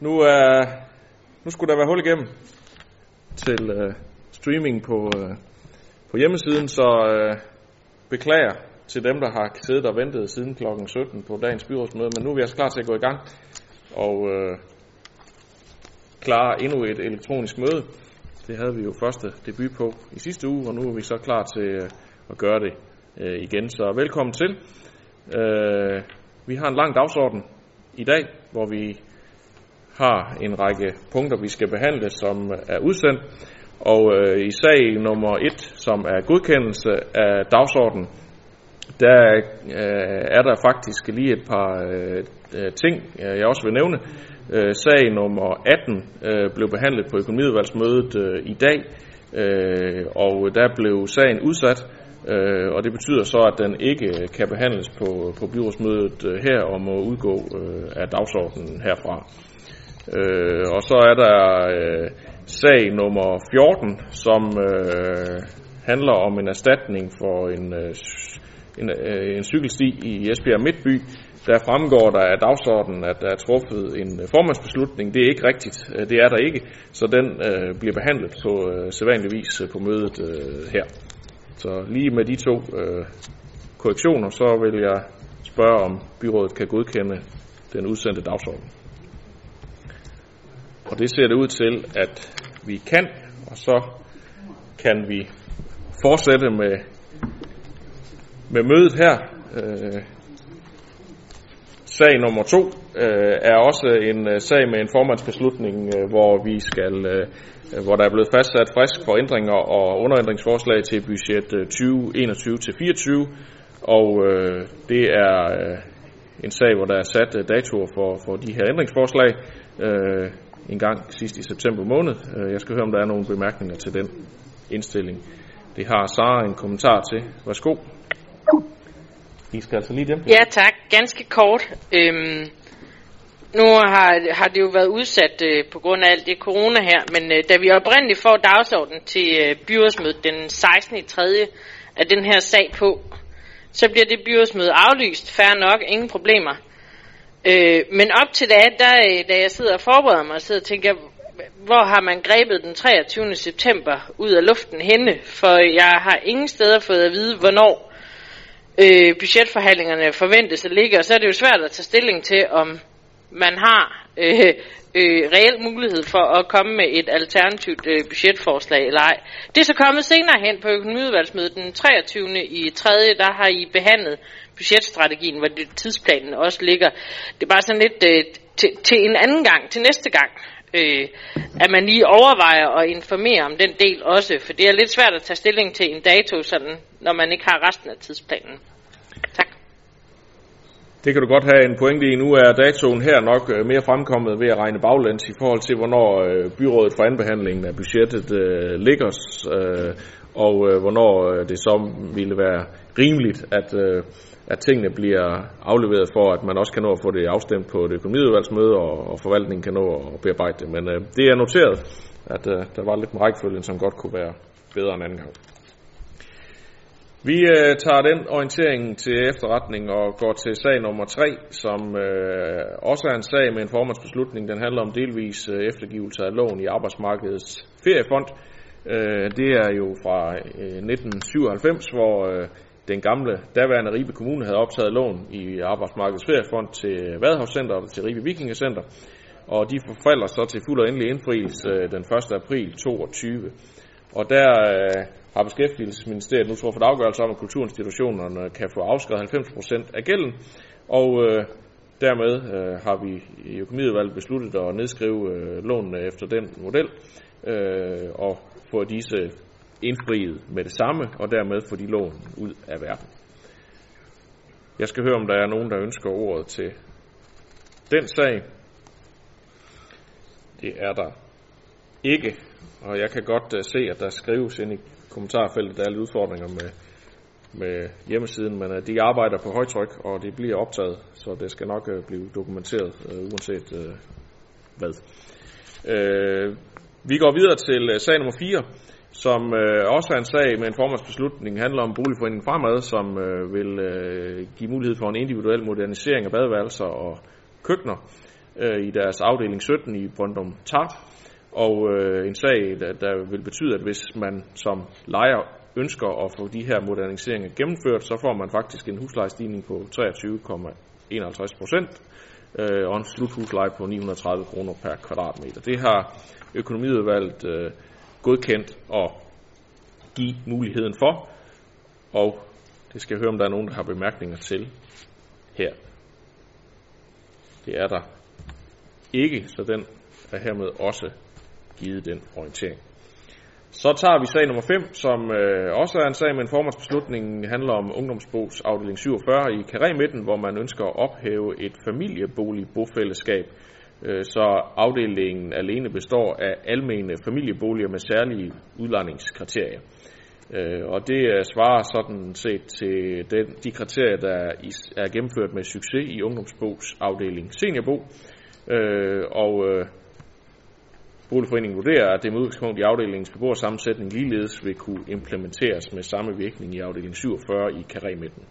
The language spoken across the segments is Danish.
Nu, er, nu skulle der være hul igennem til uh, streaming på, uh, på hjemmesiden, så øh, beklager til dem, der har siddet og ventet siden kl. 17 på dagens byrådsmøde, men nu er vi altså klar til at gå i gang og øh, klare endnu et elektronisk møde. Det havde vi jo første debut på i sidste uge, og nu er vi så klar til øh, at gøre det øh, igen. Så velkommen til. Øh, vi har en lang dagsorden i dag, hvor vi har en række punkter, vi skal behandle, som er udsendt. Og øh, i sag nummer 1, som er godkendelse af dagsordenen, der øh, er der faktisk lige et par øh, øh ting, øh, jeg også vil nævne. Øh, sag nummer 18 øh, blev behandlet på økonomiudvalgsmødet øh, i dag, øh, og der blev sagen udsat, øh, og det betyder så, at den ikke kan behandles på, på byrådsmødet øh, her og må udgå øh, af dagsordenen herfra. Øh, og så er der øh, sag nummer 14, som øh, handler om en erstatning for en, øh, en, øh, en cykelsti i Esbjerg Midtby. Der fremgår der af dagsordenen, at der er truffet en øh, formandsbeslutning. Det er ikke rigtigt. Øh, det er der ikke. Så den øh, bliver behandlet på øh, sædvanlig vis øh, på mødet øh, her. Så lige med de to øh, korrektioner, så vil jeg spørge, om byrådet kan godkende den udsendte dagsorden. Og det ser det ud til, at vi kan, og så kan vi fortsætte med, med mødet her. Øh, sag nummer to øh, er også en øh, sag med en formandsbeslutning, øh, hvor vi skal, øh, hvor der er blevet fastsat frisk for ændringer og underændringsforslag til budget øh, 2021-24, og øh, det er øh, en sag, hvor der er sat øh, datoer for, for de her ændringsforslag. Øh, en gang sidst i september måned. Øh, jeg skal høre, om der er nogle bemærkninger til den indstilling. Det har Sara en kommentar til. Værsgo. I skal altså lige dem. Ja, tak. Ganske kort. Øhm, nu har, har det jo været udsat øh, på grund af alt det corona her, men øh, da vi oprindeligt får dagsordenen til øh, byrådsmødet den 16. i 3. af den her sag på, så bliver det byrådsmøde aflyst. Færre nok, ingen problemer. Øh, men op til det, der, da jeg sidder og forbereder mig, så tænker jeg, hvor har man grebet den 23. september ud af luften henne? For jeg har ingen steder fået at vide, hvornår øh, budgetforhandlingerne forventes at ligge, og så er det jo svært at tage stilling til, om man har øh, øh, reel mulighed for at komme med et alternativt øh, budgetforslag eller ej. Det er så kommet senere hen på økonomiudvalgsmødet den 23. i 3. der har I behandlet budgetstrategien, hvor det, tidsplanen også ligger. Det er bare sådan lidt øh, til, til en anden gang, til næste gang, øh, at man lige overvejer at informere om den del også, for det er lidt svært at tage stilling til en dato, sådan, når man ikke har resten af tidsplanen. Tak. Det kan du godt have en pointe i. Nu er datoen her nok øh, mere fremkommet ved at regne baglæns i forhold til, hvornår øh, byrådet for anbehandlingen af budgettet øh, ligger, øh, og øh, hvornår øh, det så ville være rimeligt, at, øh, at tingene bliver afleveret for, at man også kan nå at få det afstemt på et økonomiudvalgsmøde, og, og forvaltningen kan nå at bearbejde det. Men øh, det er noteret, at øh, der var lidt med rækkefølgen, som godt kunne være bedre en anden gang. Vi øh, tager den orientering til efterretning og går til sag nummer 3, som øh, også er en sag med en formandsbeslutning. Den handler om delvis øh, eftergivelse af lån i arbejdsmarkedets feriefond. Øh, det er jo fra øh, 1997, hvor øh, den gamle daværende Ribe Kommune havde optaget lån i Arbejdsmarkedets Feriefond til Vadehavscenter og til Ribe Vikingecenter, og de forfalder så til fuld og endelig indfrielse øh, den 1. april 2022. Og der øh, har Beskæftigelsesministeriet nu truffet afgørelse om, at kulturinstitutionerne kan få afskrevet 90% af gælden, og øh, dermed øh, har vi i økonomiudvalget besluttet at nedskrive øh, lånene efter den model, øh, og få disse indfriet med det samme, og dermed få de lån ud af verden. Jeg skal høre, om der er nogen, der ønsker ordet til den sag. Det er der ikke, og jeg kan godt uh, se, at der skrives ind i kommentarfeltet, der er lidt udfordringer med, med hjemmesiden, men uh, de arbejder på højtryk, og det bliver optaget, så det skal nok uh, blive dokumenteret, uh, uanset uh, hvad. Uh, vi går videre til uh, sag nummer 4, som øh, også er en sag med en formandsbeslutning, handler om boligforeningen Fremad, som øh, vil øh, give mulighed for en individuel modernisering af badeværelser og køkkener. øh, i deres afdeling 17 i Brøndum Tart. og øh, en sag, der, der vil betyde, at hvis man som lejer ønsker at få de her moderniseringer gennemført, så får man faktisk en huslejestigning på 23,51 procent øh, og en sluthusleje på 930 kroner per kvadratmeter. Det har økonomiudvalget øh, godkendt og give muligheden for, og det skal jeg høre, om der er nogen, der har bemærkninger til her. Det er der ikke, så den er hermed også givet den orientering. Så tager vi sag nummer 5, som øh, også er en sag med en formandsbeslutning. Handler om ungdomsbogs afdeling 47 i Karemitten, hvor man ønsker at ophæve et familieboligbofællesskab, øh, Øh, så afdelingen alene består af almene familieboliger med særlige udlejningskriterier. Øh, og det øh, svarer sådan set til den, de kriterier, der er gennemført med succes i ungdomsbogs afdeling seniorbo. Øh, og øh, Boligforeningen vurderer, at det med udgangspunkt i afdelingens beboersammensætning ligeledes vil kunne implementeres med samme virkning i afdeling 47 i Karæmidten.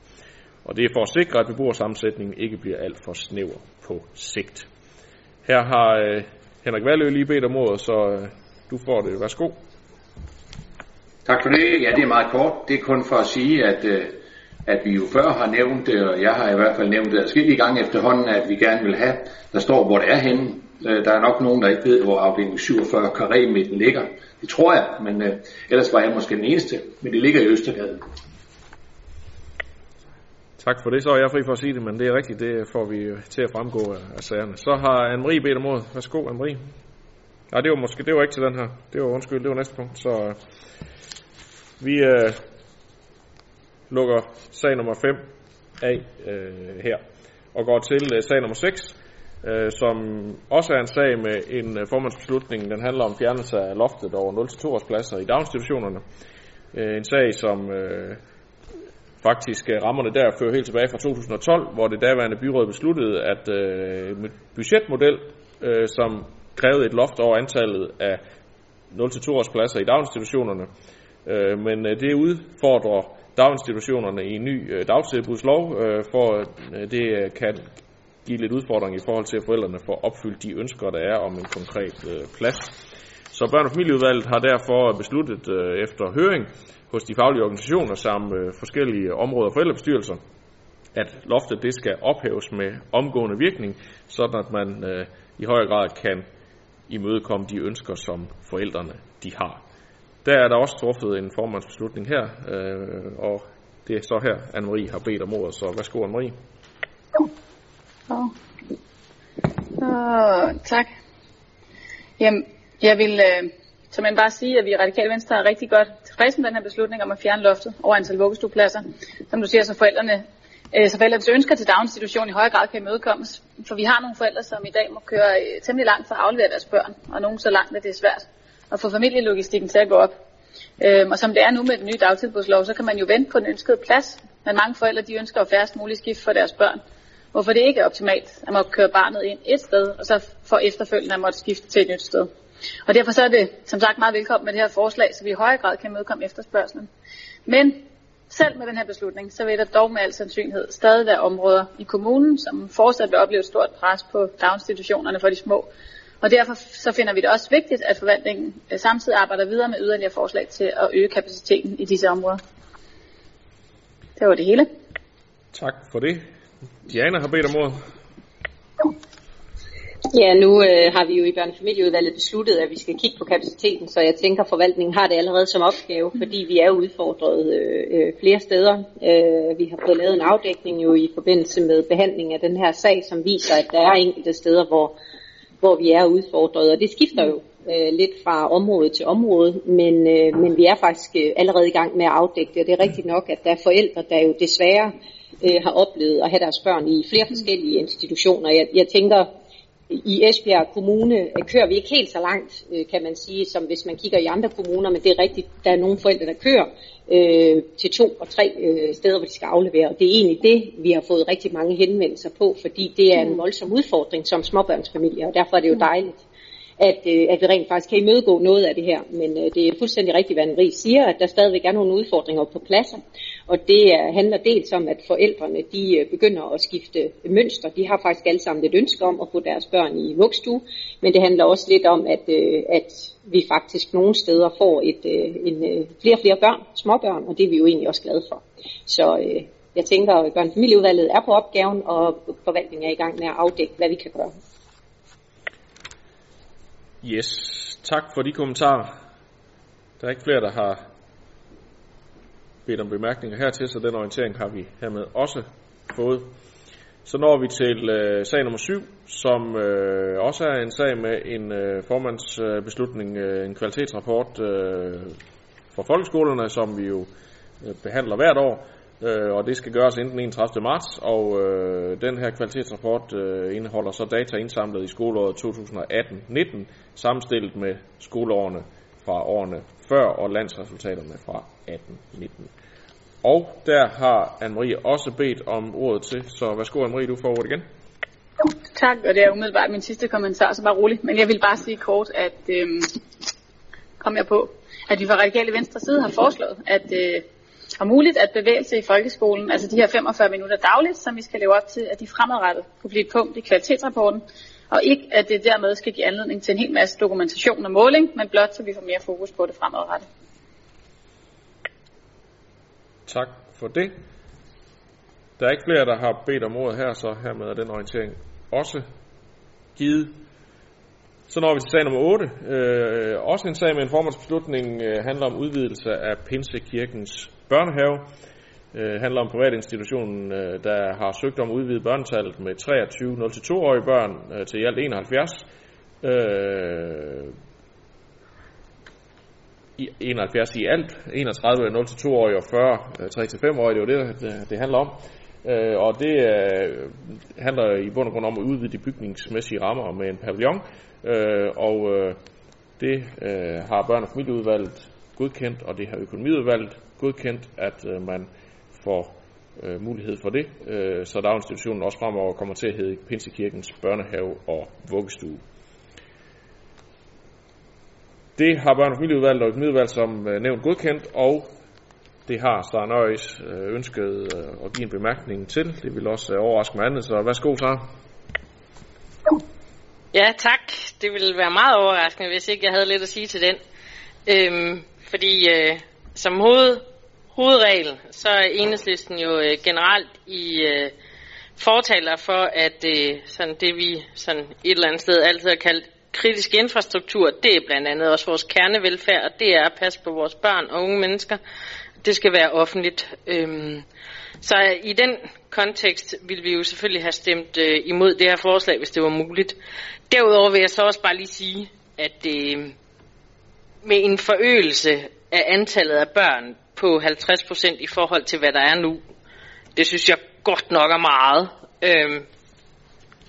Og det er for at sikre, at beboersammensætningen ikke bliver alt for snæver på sigt. Her har øh, Henrik Valø lige bedt om ordet, så øh, du får det. Værsgo. Tak for det. Ja, det er meget kort. Det er kun for at sige, at, øh, at vi jo før har nævnt det, og jeg har i hvert fald nævnt det adskillige gange efterhånden, at vi gerne vil have, der står, hvor det er henne. Øh, der er nok nogen, der ikke ved, hvor afdeling 47 karé midten ligger. Det tror jeg, men øh, ellers var jeg måske den eneste. Men det ligger i Østergade. Tak for det, så er jeg fri for at sige det, men det er rigtigt, det får vi til at fremgå af sagerne. Så har Anne-Marie bedt om ordet. Værsgo, Anne-Marie. Nej, det var måske, det var ikke til den her. Det var undskyld, det var næste punkt. Så øh, vi øh, lukker sag nummer 5 af øh, her og går til øh, sag nummer 6, øh, som også er en sag med en øh, formandsbeslutning. Den handler om fjernelse af loftet over 0-2 årspladser i daginstitutionerne. Øh, en sag, som øh, faktisk øh, rammerne der fører helt tilbage fra 2012, hvor det daværende byråd besluttede, at øh, budgetmodel, øh, som krævede et loft over antallet af 0-2 års pladser i daginstitutionerne, øh, men øh, det udfordrer daginstitutionerne i en ny øh, dagtilbudslov, øh, for øh, det øh, kan give lidt udfordring i forhold til, at forældrene får opfyldt de ønsker, der er om en konkret øh, plads. Så børn- og familieudvalget har derfor besluttet øh, efter høring hos de faglige organisationer samt øh, forskellige områder for forældrebestyrelser, at loftet det skal ophæves med omgående virkning, sådan at man øh, i højere grad kan imødekomme de ønsker, som forældrene de har. Der er der også truffet en formandsbeslutning her, øh, og det er så her, Anne-Marie har bedt om ordet, så værsgo Anne-Marie. Oh. Oh, tak. Jamen, jeg vil øh, så man bare sige, at vi i Radikale Venstre er rigtig godt tilfredse med den her beslutning om at fjerne loftet over antal vuggestuepladser. Som du siger, så forældrene øh, så forældrenes ønsker til daginstitution i højere grad kan imødekommes. For vi har nogle forældre, som i dag må køre øh, temmelig langt for at aflevere deres børn, og nogle så langt, at det er svært at få familielogistikken til at gå op. Øhm, og som det er nu med den nye dagtilbudslov, så kan man jo vente på den ønskede plads. Men mange forældre de ønsker at færrest muligt skift for deres børn hvorfor det ikke er optimalt at måtte køre barnet ind et sted, og så for efterfølgende at måtte skifte til et nyt sted. Og derfor så er det som sagt meget velkommen med det her forslag, så vi i højere grad kan mødekomme efterspørgselen. Men selv med den her beslutning, så vil der dog med al sandsynlighed stadig være områder i kommunen, som fortsat vil opleve stort pres på daginstitutionerne for de små. Og derfor så finder vi det også vigtigt, at forvaltningen øh, samtidig arbejder videre med yderligere forslag til at øge kapaciteten i disse områder. Det var det hele. Tak for det. Diana har bedt om ordet. Ja, nu øh, har vi jo i børnefamilieudvalget besluttet, at vi skal kigge på kapaciteten, så jeg tænker, at forvaltningen har det allerede som opgave, fordi vi er udfordret øh, øh, flere steder. Øh, vi har fået lavet en afdækning jo i forbindelse med behandling af den her sag, som viser, at der er enkelte steder, hvor, hvor vi er udfordret, og det skifter jo øh, lidt fra område til område, men, øh, men vi er faktisk øh, allerede i gang med at afdække det, og det er rigtigt nok, at der er forældre, der jo desværre øh, har oplevet at have deres børn i flere forskellige institutioner. Jeg, jeg tænker, i Esbjerg Kommune øh, kører vi ikke helt så langt, øh, kan man sige, som hvis man kigger i andre kommuner, men det er rigtigt, der er nogle forældre, der kører øh, til to og tre øh, steder, hvor de skal aflevere. Og det er egentlig det, vi har fået rigtig mange henvendelser på, fordi det er en mm. voldsom udfordring som småbørnsfamilie, og derfor er det jo mm. dejligt, at, øh, at vi rent faktisk kan imødegå noget af det her. Men øh, det er fuldstændig rigtigt, hvad Anne siger, at der stadigvæk er nogle udfordringer på pladser. Og det handler dels om, at forældrene de øh, begynder at skifte mønster. De har faktisk alle sammen et ønske om at få deres børn i vugstue, men det handler også lidt om, at, øh, at vi faktisk nogle steder får et, øh, en, flere og flere børn, småbørn, og det er vi jo egentlig også glade for. Så jeg tænker, at børnefamilieudvalget er på opgaven, og forvaltningen er i gang med at afdække, hvad vi kan gøre. Yes, tak for de kommentarer. Der er ikke flere, der har bedt om bemærkninger hertil, så den orientering har vi hermed også fået. Så når vi til øh, sag nummer 7, som øh, også er en sag med en øh, formandsbeslutning, øh, en kvalitetsrapport øh, for folkeskolerne, som vi jo øh, behandler hvert år, øh, og det skal gøres inden den 31. marts, og øh, den her kvalitetsrapport øh, indeholder så data indsamlet i skoleåret 2018-19, sammenstillet med skoleårene fra årene før og landsresultaterne fra 18-19. Og der har Anne-Marie også bedt om ordet til, så værsgo Anne-Marie, du får ordet igen. Jo, tak, og det er umiddelbart min sidste kommentar, så bare rolig. Men jeg vil bare sige kort, at øhm, kom jeg på, at vi fra Radikale Venstre side har foreslået, at øh, er muligt at bevægelse i folkeskolen, altså de her 45 minutter dagligt, som vi skal leve op til, at de fremadrettet kunne blive et punkt i kvalitetsrapporten, og ikke at det dermed skal give anledning til en hel masse dokumentation og måling, men blot så vi får mere fokus på det fremadrettet. Tak for det. Der er ikke flere, der har bedt om ordet her, så hermed er den orientering også givet. Så når vi til sag nummer 8. Øh, også en sag med en formandsbeslutning øh, handler om udvidelse af Pinsekirkens børnehave. Øh, handler om privatinstitutionen, øh, der har søgt om at udvide børnetallet med 23 0-2-årige børn øh, til i alt 71. Øh, 71 i alt, 31 0-2-årige og 40 3-5-årige, øh, det er jo det, det, det handler om. Øh, og det øh, handler i bund og grund om at udvide de bygningsmæssige rammer med en pavillon, øh, og øh, det øh, har børn- og familieudvalget godkendt, og det har økonomiudvalget godkendt, at øh, man får øh, mulighed for det, øh, så daginstitutionen også fremover kommer til at hedde Pinsekirkens børnehave og vuggestue. Det har børn- og familieudvalget og økonomiudvalget som øh, nævnt godkendt, og det har Star Nøjes øh, ønsket øh, at give en bemærkning til. Det vil også øh, overraske mig andet, så værsgo, Sara. Ja, tak. Det ville være meget overraskende, hvis ikke jeg havde lidt at sige til den. Øhm, fordi øh, som hoved, hovedregel, så er enhedslisten jo øh, generelt i øh, fortaler for, at øh, sådan det vi sådan et eller andet sted altid har kaldt kritisk infrastruktur, det er blandt andet også vores kernevelfærd, og det er at passe på vores børn og unge mennesker. Det skal være offentligt. Øhm, så i den kontekst vil vi jo selvfølgelig have stemt øh, imod det her forslag, hvis det var muligt. Derudover vil jeg så også bare lige sige, at øh, med en forøgelse af antallet af børn på 50% i forhold til, hvad der er nu, det synes jeg godt nok er meget. Øh,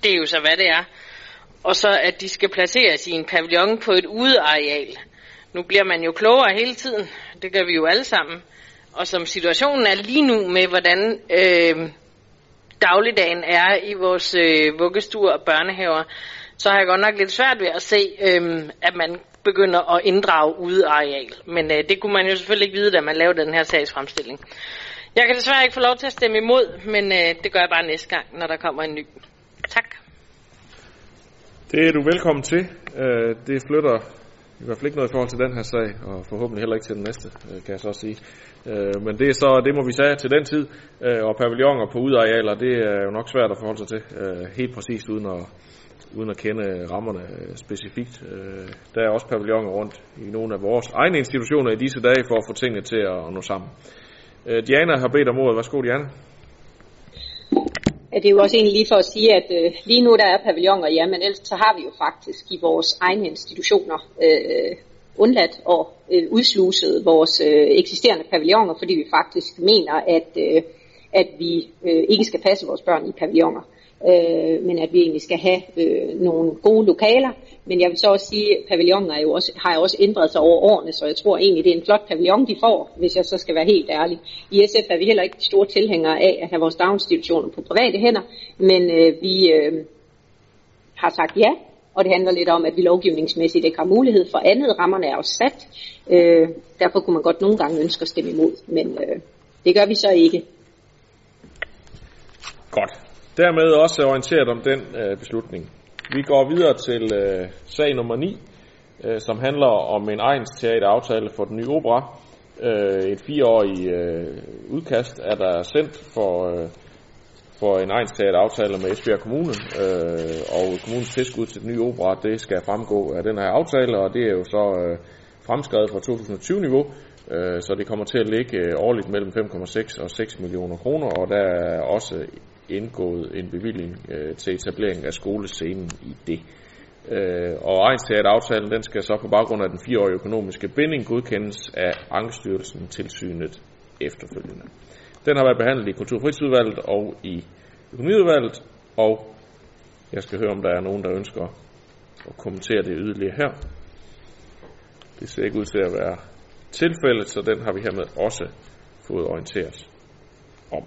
det er jo så, hvad det er. Og så, at de skal placeres i en pavillon på et udeareal. Nu bliver man jo klogere hele tiden. Det gør vi jo alle sammen. Og som situationen er lige nu med, hvordan øh, dagligdagen er i vores øh, vuggestuer og børnehaver, så har jeg godt nok lidt svært ved at se, øh, at man begynder at inddrage udeareal. Men øh, det kunne man jo selvfølgelig ikke vide, da man lavede den her sagsfremstilling. Jeg kan desværre ikke få lov til at stemme imod, men øh, det gør jeg bare næste gang, når der kommer en ny. Tak. Det er du velkommen til. Øh, det flytter i hvert fald ikke noget i forhold til den her sag, og forhåbentlig heller ikke til den næste, øh, kan jeg så sige. Øh, men det er så, det må vi sige til den tid, og pavilloner på udarealer, det er jo nok svært at forholde sig til helt præcist, uden at, uden at kende rammerne specifikt. Der er også pavilloner rundt i nogle af vores egne institutioner i disse dage, for at få tingene til at nå sammen. Diana har bedt om ordet. Værsgo, Diana. Det er jo også egentlig lige for at sige, at øh, lige nu der er pavilloner, ja, men ellers så har vi jo faktisk i vores egne institutioner øh, undladt og øh, udsluset vores øh, eksisterende pavilloner, fordi vi faktisk mener, at, øh, at vi øh, ikke skal passe vores børn i pavilloner. øh, øh, men at vi egentlig skal have øh, nogle gode lokaler. Men jeg vil så også sige, at pavillonen er jo også, har jo også ændret sig over årene, så jeg tror egentlig, det er en flot pavillon, de får, hvis jeg så skal være helt ærlig. I SF er vi heller ikke store tilhængere af at have vores daginstitutioner på private hænder, men øh, vi øh, har sagt ja, og det handler lidt om, at vi lovgivningsmæssigt ikke har mulighed for andet. Rammerne er også sat. Øh, derfor kunne man godt nogle gange ønske at stemme imod, men øh, Det gør vi så ikke. Godt. Dermed også orienteret om den øh, beslutning. Vi går videre til øh, sag nummer 9, øh, som handler om en egensteateraftale for den nye opera. Øh, et fireårig øh, udkast er der sendt for, øh, for en egensteateraftale med Esbjerg Kommune, øh, og kommunens tilskud til den nye opera, det skal fremgå af den her aftale, og det er jo så øh, fremskrevet fra 2020-niveau, øh, så det kommer til at ligge øh, årligt mellem 5,6 og 6 millioner kroner, og der er også indgået en bevilling øh, til etablering af skolescenen i det. Øh, og Egnsteateraftalen den skal så på baggrund af den fireårige økonomiske binding godkendes af Ankestyrelsen tilsynet efterfølgende. Den har været behandlet i Kulturfritidsudvalget og i Økonomiudvalget, og jeg skal høre, om der er nogen, der ønsker at kommentere det yderligere her. Det ser ikke ud til at være tilfældet, så den har vi hermed også fået orienteret om.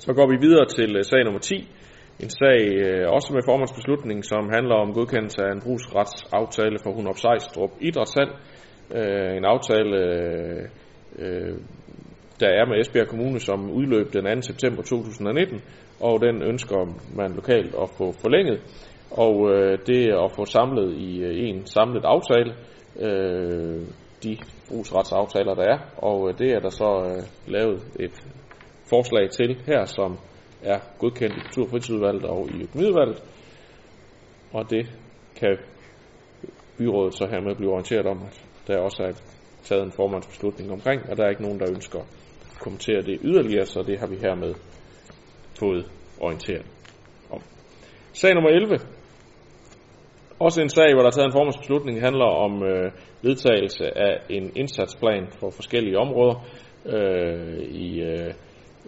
Så går vi videre til øh, sag nummer 10. En sag øh, også med formandsbeslutning, som handler om godkendelse af en brugsretsaftale for Hunop Sejstrup Idrætshal. Øh, en aftale, der er med Esbjerg Kommune, som udløb den 2. september 2019, og den ønsker man lokalt at få forlænget. Og det at få samlet i en samlet aftale de brugsretsaftaler, der er, og det er der så lavet et forslag til her, som er godkendt i Kultur- og Fritidsudvalget og i Økonomiudvalget. Og det kan byrådet så hermed blive orienteret om, at der også er taget en formandsbeslutning omkring, og der er ikke nogen, der ønsker at kommentere det yderligere, så det har vi hermed fået orienteret om. Sag nummer 11. Også en sag, hvor der er taget en formandsbeslutning, handler om øh, vedtagelse af en indsatsplan for forskellige områder øh, i øh,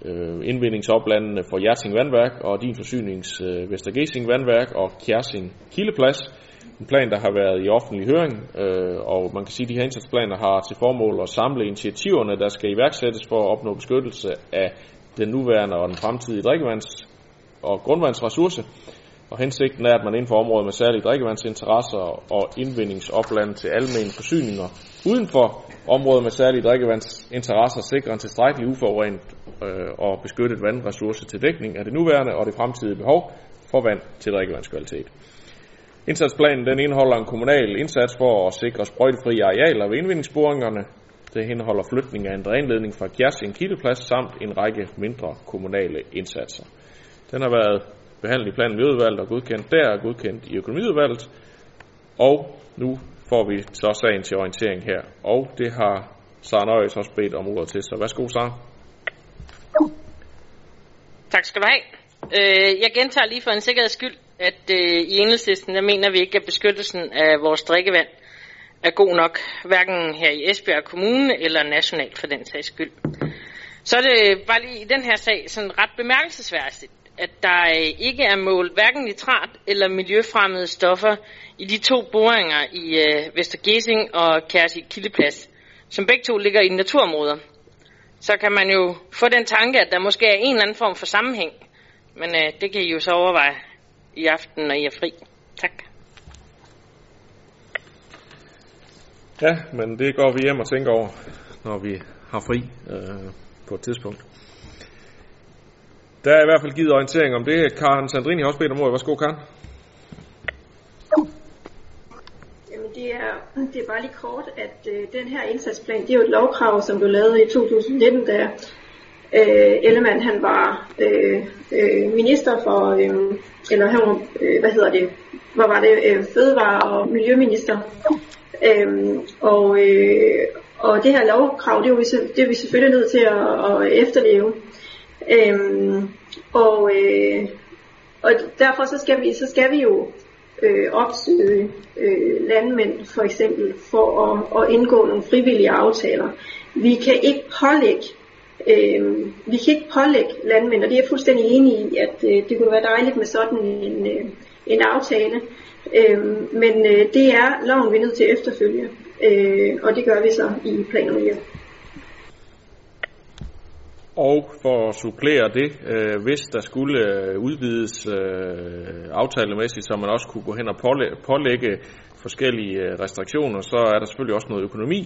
øh, indvindingsoplandene for Hjerting Vandværk og din forsynings øh, Vestergesing Vandværk og Kjersing Kildeplads. En plan, der har været i offentlig høring, øh, og man kan sige, at de her indsatsplaner har til formål at samle initiativerne, der skal iværksættes for at opnå beskyttelse af den nuværende og den fremtidige drikkevands- og grundvandsressource. Og hensigten er, at man inden for området med særlige drikkevandsinteresser og indvindingsopland til almene forsyninger uden for områder med særlige drikkevandsinteresser sikrer en tilstrækkelig uforurenet øh, og beskyttet vandressource til dækning af det nuværende og det fremtidige behov for vand til drikkevandskvalitet. Indsatsplanen den indeholder en kommunal indsats for at sikre sprøjtefri arealer ved indvindingsboringerne. Det indeholder flytning af en drænledning fra Kjersing Kildeplads samt en række mindre kommunale indsatser. Den har været behandlet i planen ved udvalget og godkendt der og godkendt i økonomiudvalget. Og nu får vi så sagen til orientering her. Og det har Sara Nøjes også bedt om ordet til, så værsgo Sara. Tak skal du have. Øh, jeg gentager lige for en sikkerheds skyld, at øh, i enhedslisten, der mener vi ikke, at beskyttelsen af vores drikkevand er god nok, hverken her i Esbjerg Kommune eller nationalt for den sags skyld. Så er det bare lige i den her sag sådan ret bemærkelsesværdigt, at der øh, ikke er målt hverken nitrat eller miljøfremmede stoffer i de to boringer i øh, Vestergesing og Kærsi Kildeplads, som begge to ligger i naturområder så kan man jo få den tanke, at der måske er en eller anden form for sammenhæng. Men øh, det kan I jo så overveje i aften, når I er fri. Tak. Ja, men det går vi hjem og tænker over, når vi har fri øh, på et tidspunkt. Der er i hvert fald givet orientering om det. Karen Sandrini har også bedt om ordet. Værsgo, Karen. det er, det er bare lige kort, at øh, den her indsatsplan, det er jo et lovkrav, som blev lavet i 2019, da øh, Ellemann han var øh, øh, minister for, øh, eller han var, øh, hvad hedder det, hvor var det, øh, fødevare- og miljøminister. Øh, og, øh, og det her lovkrav, det er, vi, det er vi selvfølgelig nødt til at, at efterleve. Øhm, og, øh, og derfor så skal vi, så skal vi jo øh, opsøge øh, landmænd for eksempel for at, at indgå nogle frivillige aftaler. Vi kan ikke pålægge øh, vi kan ikke pålægge landmænd, og det er jeg fuldstændig enig i, at øh, det kunne være dejligt med sådan en, øh, en aftale. Øh, men øh, det er loven, vi er nødt til at efterfølge, øh, og det gør vi så i planerne. Og for at supplere det, øh, hvis der skulle øh, udvides øh, aftalemæssigt, så man også kunne gå hen og pålægge, pålægge forskellige øh, restriktioner, så er der selvfølgelig også noget økonomi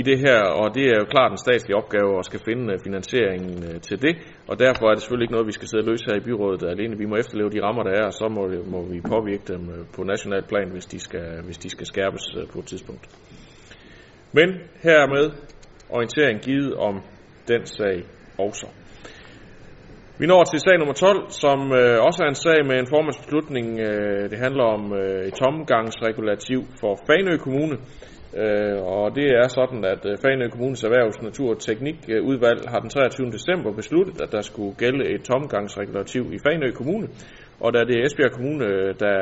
i det her, og det er jo klart en statslig opgave at skal finde øh, finansieringen til det, og derfor er det selvfølgelig ikke noget, vi skal sidde og løse her i byrådet alene. Vi må efterleve de rammer, der er, og så må, må vi påvirke dem på national plan, hvis de, skal, hvis de skal skærpes på et tidspunkt. Men hermed orientering givet om den sag også. Vi når til sag nummer 12, som øh, også er en sag med en formandsbeslutning. Øh, det handler om øh, et tomgangsregulativ for Fanø Kommune. Øh, og det er sådan, at øh, Fanø Kommunes Erhvervs-, Natur- og Teknikudvalg har den 23. december besluttet, at der skulle gælde et tomgangsregulativ i Fanø Kommune. Og da det er Esbjerg Kommune, øh, der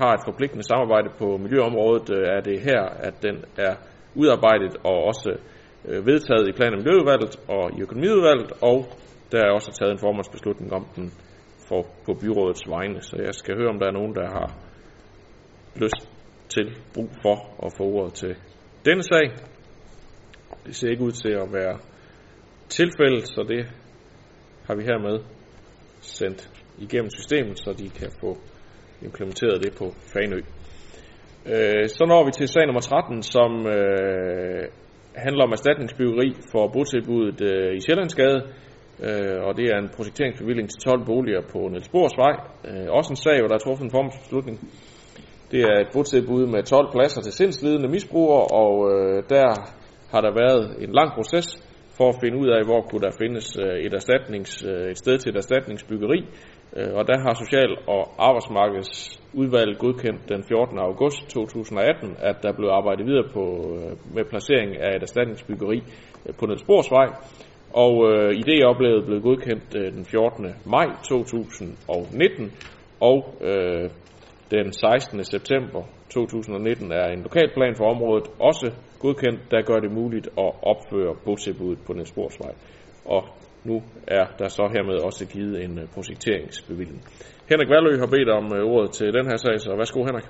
har et forpligtende samarbejde på miljøområdet, øh, er det her, at den er udarbejdet og også øh, Øh, vedtaget i plan- og miljøudvalget og i økonomiudvalget, og der er også taget en formandsbeslutning om den for, på byrådets vegne, så jeg skal høre, om der er nogen, der har lyst til brug for at få ordet til denne sag. Det ser ikke ud til at være tilfældet, så det har vi hermed sendt igennem systemet, så de kan få implementeret det på Fanø. Øh, så når vi til sag nummer 13, som øh, handler om erstatningsbyggeri for botilbuddet øh, i Sjællandsgade øh, og det er en projekteringsbevilling til 12 boliger på Niels Bohrs Vej. Øh, også en sag, hvor der er truffet en formålsbeslutning. Det er et botilbud med 12 pladser til sindslidende misbrugere, og øh, der har der været en lang proces for at finde ud af, hvor kunne der findes øh, et, erstatnings, øh, et sted til et erstatningsbyggeri. Øh, og der har Social- og Arbejdsmarkedsudvalget godkendt den 14. august 2018, at der blev arbejdet videre på, øh, med placering af et erstatningsbyggeri øh, på Niels Og øh, idéoplægget blev godkendt øh, den 14. maj 2019, og øh, den 16. september 2019 er en lokalplan for området også godkendt, der gør det muligt at opføre botilbuddet på Nielsborgsvej. Og nu er der så hermed også givet en øh, projekteringsbevilling. Henrik Valø har bedt om øh, ordet til den her sag, så værsgo Henrik.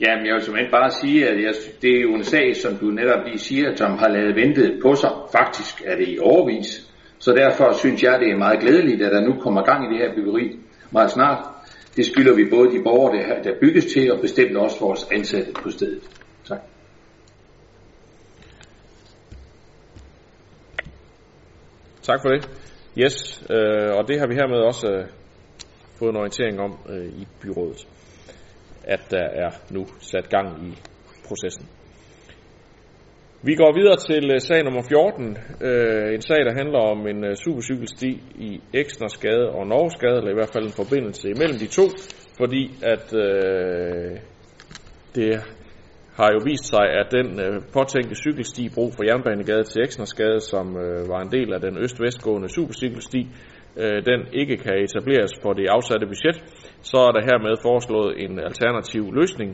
Jamen, jeg vil simpelthen bare sige, at jeg, det er jo en sag, som du netop lige siger, som har lavet ventet på sig. Faktisk er det i overvis. Så derfor synes jeg, det er meget glædeligt, at der nu kommer gang i det her byggeri meget snart. Det skylder vi både de borgere, der bygges til, og bestemt også vores ansatte på stedet. Tak. For det. Yes, øh, og det har vi hermed også øh, fået en orientering om øh, i byrådet at der er nu sat gang i processen. Vi går videre til øh, sag nummer 14, øh, en sag, der handler om en øh, supercykelsti i Eksnersgade og Norgesgade, eller i hvert fald en forbindelse imellem de to, fordi at øh, det har jo vist sig, at den øh, påtænkte cykelsti brug for Jernbanegade til Eksnersgade, som øh, var en del af den øst-vestgående supercykelsti, øh, den ikke kan etableres for det afsatte budget, så er der hermed foreslået en alternativ løsning,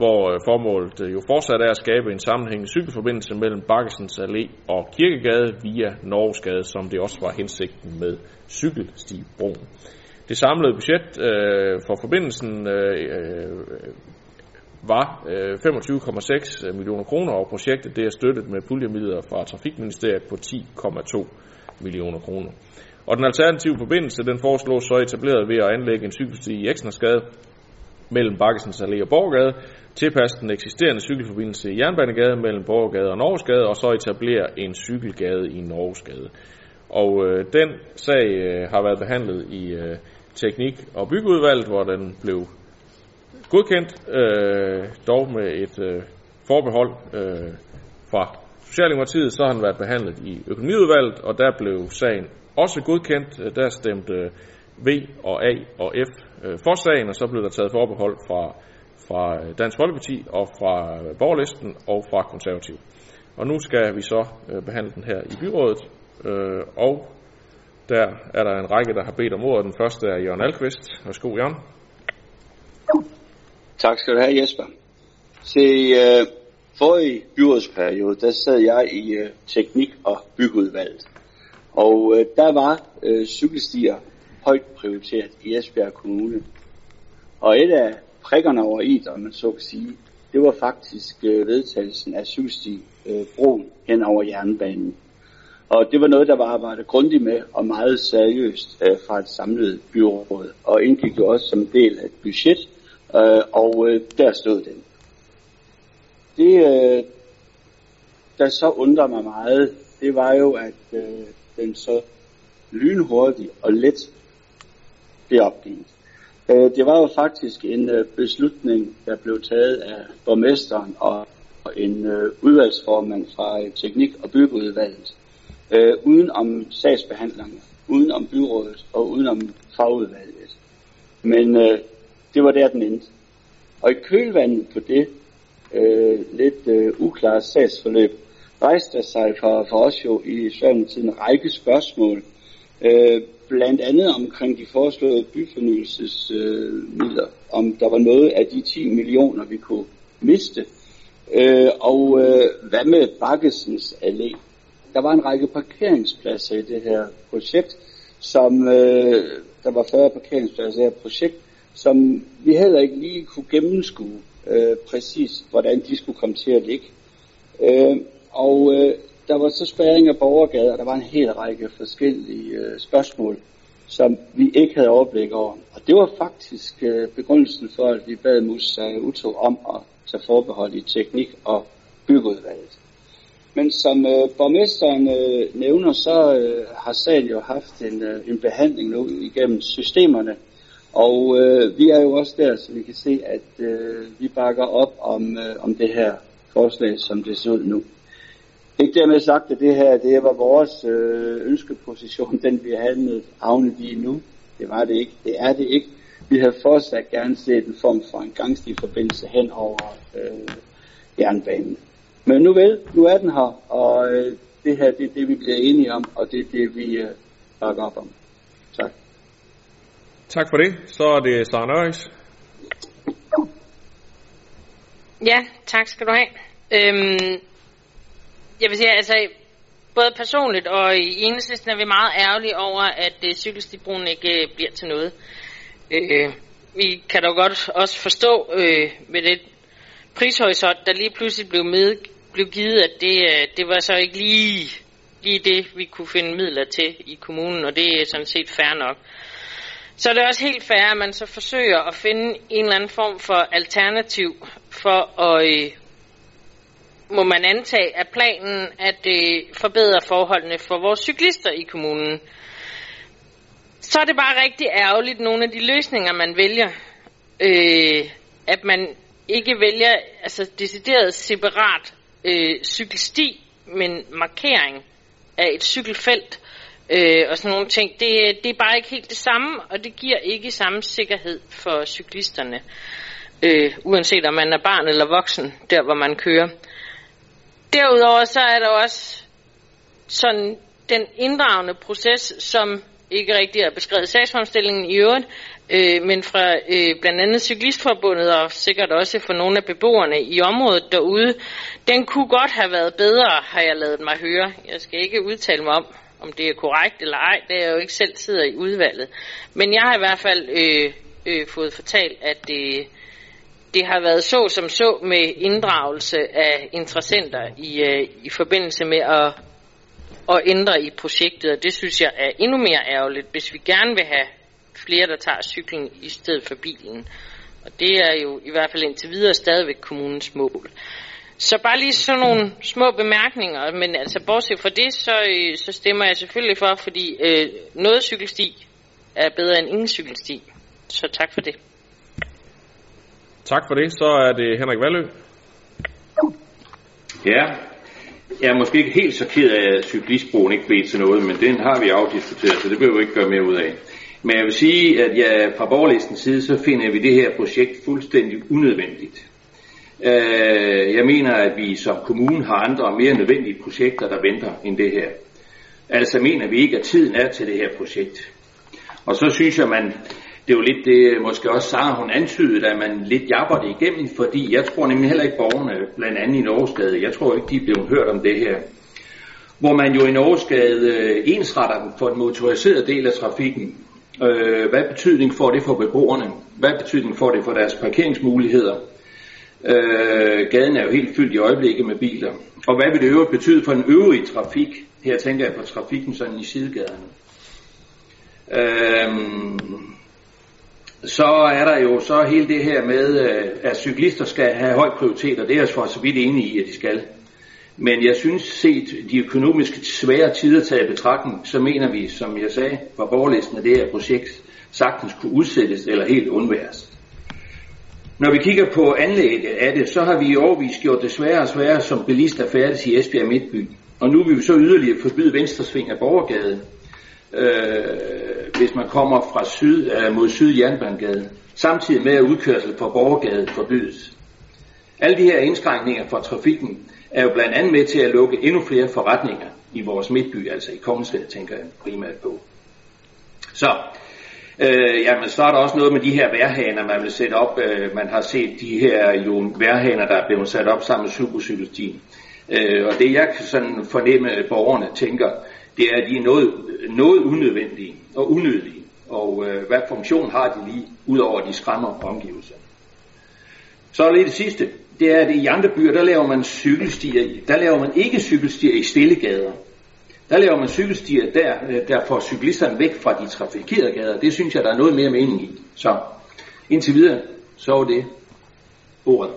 hvor øh, formålet øh, jo fortsat er at skabe en sammenhængende cykelforbindelse mellem Bakkesens Allé og Kirkegade via Norgesgade, som det også var hensigten med cykelstibroen. Det samlede budget øh, for forbindelsen øh, øh var øh, 25,6 millioner kroner, og projektet det er støttet med puljemidler fra Trafikministeriet på 10,2 millioner kroner. Og den alternative forbindelse, den foreslås så etableret ved at anlægge en cykelsti i Eksnersgade mellem Bakkesens Allé og Borgade, tilpasse den eksisterende cykelforbindelse i Jernbanegade mellem Borgade og Norgesgade, og så etablere en cykelgade i Norgesgade. Og øh, den sag øh, har været behandlet i øh, teknik- og byggeudvalget, hvor den blev godkendt, øh, dog med et øh, forbehold øh, fra Socialdemokratiet, så har den været behandlet i økonomiudvalget, og der blev sagen også godkendt. Øh, der stemte øh, V og A og F øh, for sagen, og så blev der taget forbehold fra, fra øh, Dansk Folkeparti og fra borgerlisten og fra konservativ. Og nu skal vi så øh, behandle den her i byrådet, og der er der en række, der har bedt om ordet. Den første er Jørgen Alkvist. Værsgo, Jørgen. Tak skal du have, Jesper. Se, øh, forrige byrådsperiode, der sad jeg i øh, teknik- og byggeudvalget. Og øh, der var øh, cykelstier højt prioriteret i Esbjerg Kommune. Og et af prikkerne over i, om man så kan sige, det var faktisk øh, vedtagelsen af cykelsti øh, broen hen over jernbanen. Og det var noget, der var arbejdet grundigt med og meget seriøst øh, fra et samlet byråd. Og indgik jo også som del af et budget Øh, og øh, der stod den. Det, øh, der så undrer mig meget, det var jo, at øh, den så lynhurtigt og let blev opgivet. Øh, det var jo faktisk en øh, beslutning, der blev taget af borgmesteren og en øh, udvalgsformand fra øh, Teknik- og Byggeudvalget, øh, uden om sagsbehandlerne, uden om byrådet og uden om fagudvalget. Men øh, det var der, den endte. Og i kølvandet på det øh, lidt øh, uklare sagsforløb, rejste der sig for, for os jo i Socialdemokratiet en række spørgsmål, øh, blandt andet omkring de foreslåede byfornyelsesmidler, øh, om der var noget af de 10 millioner, vi kunne miste. Øh, og øh, hvad med Bakkesens Allé? Der var en række parkeringspladser i det her projekt, som øh, der var 40 parkeringspladser i det her projekt, som vi heller ikke lige kunne gennemskue øh, præcis, hvordan de skulle komme til at ligge. Øh, og øh, der var så spæring af borgergader, og der var en hel række forskellige øh, spørgsmål, som vi ikke havde overblik over. Og det var faktisk øh, begrundelsen for, at vi bad Musa Uto om at tage forbehold i teknik- og byggeudvalget. Men som øh, borgmesteren øh, nævner, så øh, har sagen jo haft en, øh, en behandling nu igennem systemerne. Og øh, vi er jo også der, så vi kan se, at øh, vi bakker op om, øh, om det her forslag, som det ser ud nu. Ikke dermed sagt, at det her det var vores øh, ønskeposition, den vi havde havnet i nu. Det var det ikke. Det er det ikke. Vi havde fortsat gerne set en form for en gangstiforbindelse hen over øh, jernbanen. Men nu vel, nu er den her, og øh, det her det er det, vi bliver enige om, og det er det, vi øh, bakker op om. Tak. For det. Så er det Sara Nørriks. Ja, tak skal du have. Øhm, jeg vil sige, altså, både personligt og i enhedslisten er vi meget ærgerlige over, at øh, cykelstibroen ikke øh, bliver til noget. Øh, vi kan dog godt også forstå øh, med det prishorisont, der lige pludselig blev, med, blev givet, at det, øh, det var så ikke lige, lige det, vi kunne finde midler til i kommunen, og det er sådan set fair nok. Så er det også helt fair, at man så forsøger at finde en eller anden form for alternativ for at, øh, må man antage, at planen at det forbedrer forholdene for vores cyklister i kommunen. Så er det bare rigtig ærgerligt, nogle af de løsninger, man vælger, øh, at man ikke vælger altså decideret separat øh, cykelsti, men markering af et cykelfelt øh, og sådan nogle ting. Det, det er bare ikke helt det samme, og det giver ikke samme sikkerhed for cyklisterne, øh, uanset om man er barn eller voksen, der hvor man kører. Derudover så er der også sådan den inddragende proces, som ikke rigtig er beskrevet i sagsfremstillingen i øvrigt, øh, men fra øh, blandt andet Cyklistforbundet og sikkert også for nogle af beboerne i området derude, den kunne godt have været bedre, har jeg lavet mig høre. Jeg skal ikke udtale mig om, om det er korrekt eller ej, det er jeg jo ikke selv sidder i udvalget. Men jeg har i hvert fald øh, øh, fået fortalt, at det, det har været så som så med inddragelse af interessenter i, øh, i forbindelse med at, at ændre i projektet, og det synes jeg er endnu mere ærgerligt, hvis vi gerne vil have flere, der tager cyklen i stedet for bilen. Og det er jo i hvert fald indtil videre stadigvæk kommunens mål. Så bare lige sådan nogle små bemærkninger, men altså bortset fra det, så, øh, så stemmer jeg selvfølgelig for, fordi øh, noget cykelsti er bedre end ingen cykelsti. Så tak for det. Tak for det. Så er det Henrik Valø. Ja, jeg er måske ikke helt så ked af, at cyklistbroen ikke blev til noget, men den har vi afdiskuteret, så det behøver vi ikke gøre mere ud af. Men jeg vil sige, at jeg, fra borgerlistens side, så finder vi det her projekt fuldstændig unødvendigt. Øh, jeg mener, at vi som kommune har andre og mere nødvendige projekter, der venter end det her. Altså mener vi ikke, at tiden er til det her projekt. Og så synes jeg, man det er jo lidt det, måske også Sara hun antydede, at man lidt jabber det igennem, fordi jeg tror nemlig heller ikke borgerne, blandt andet i Norgesgade, jeg tror ikke, de er blevet hørt om det her. Hvor man jo i Norgesgade øh, ensretter den for en motoriseret del af trafikken. Øh, hvad betydning får det for beboerne? Hvad betydning får det for deres parkeringsmuligheder? Øh, gaden er jo helt fyldt i øjeblikket med biler. Og hvad vil det øvrigt betyde for den øvrige trafik? Her tænker jeg på trafikken sådan i sidegaderne. Øh, så er der jo så hele det her med, øh, at cyklister skal have høj prioritet, og det er jeg for så vidt enig i, at de skal. Men jeg synes, set de økonomiske svære tider taget i betragtning, så mener vi, som jeg sagde fra borgerlisten, at det her projekt sagtens kunne udsættes eller helt undværes. Når vi kigger på anlægget af det, så har vi i årvis gjort det sværere og sværere som bilist at færdes i Esbjerg Midtby. Og nu vil vi så yderligere forbyde venstresving af Borgergade, øh, hvis man kommer fra syd, øh, mod syd Jernbanegade, samtidig med at udkørsel fra Borgergade forbydes. Alle de her indskrænkninger for trafikken er jo blandt andet med til at lukke endnu flere forretninger i vores midtby, altså i Kongensgade, tænker jeg primært på. Så, øh, jamen, så er der også noget med de her værhaner, man vil sætte op. Øh, man har set de her jo værhaner, der er blevet sat op sammen med supercykelstien. Øh, og det jeg kan sådan fornemme, at borgerne tænker, det er, at de er noget, noget unødvendige og unødige. Og øh, hvad funktion har de lige, udover at de skræmmer omgivelser. Så er det det sidste. Det er, at i andre byer, der laver man cykelstier. Der laver man ikke cykelstier i stillegader. Der laver man cykelstier der, øh, der får cyklisterne væk fra de trafikerede gader. Det synes jeg, der er noget mere mening i. Så indtil videre, så er det ordet.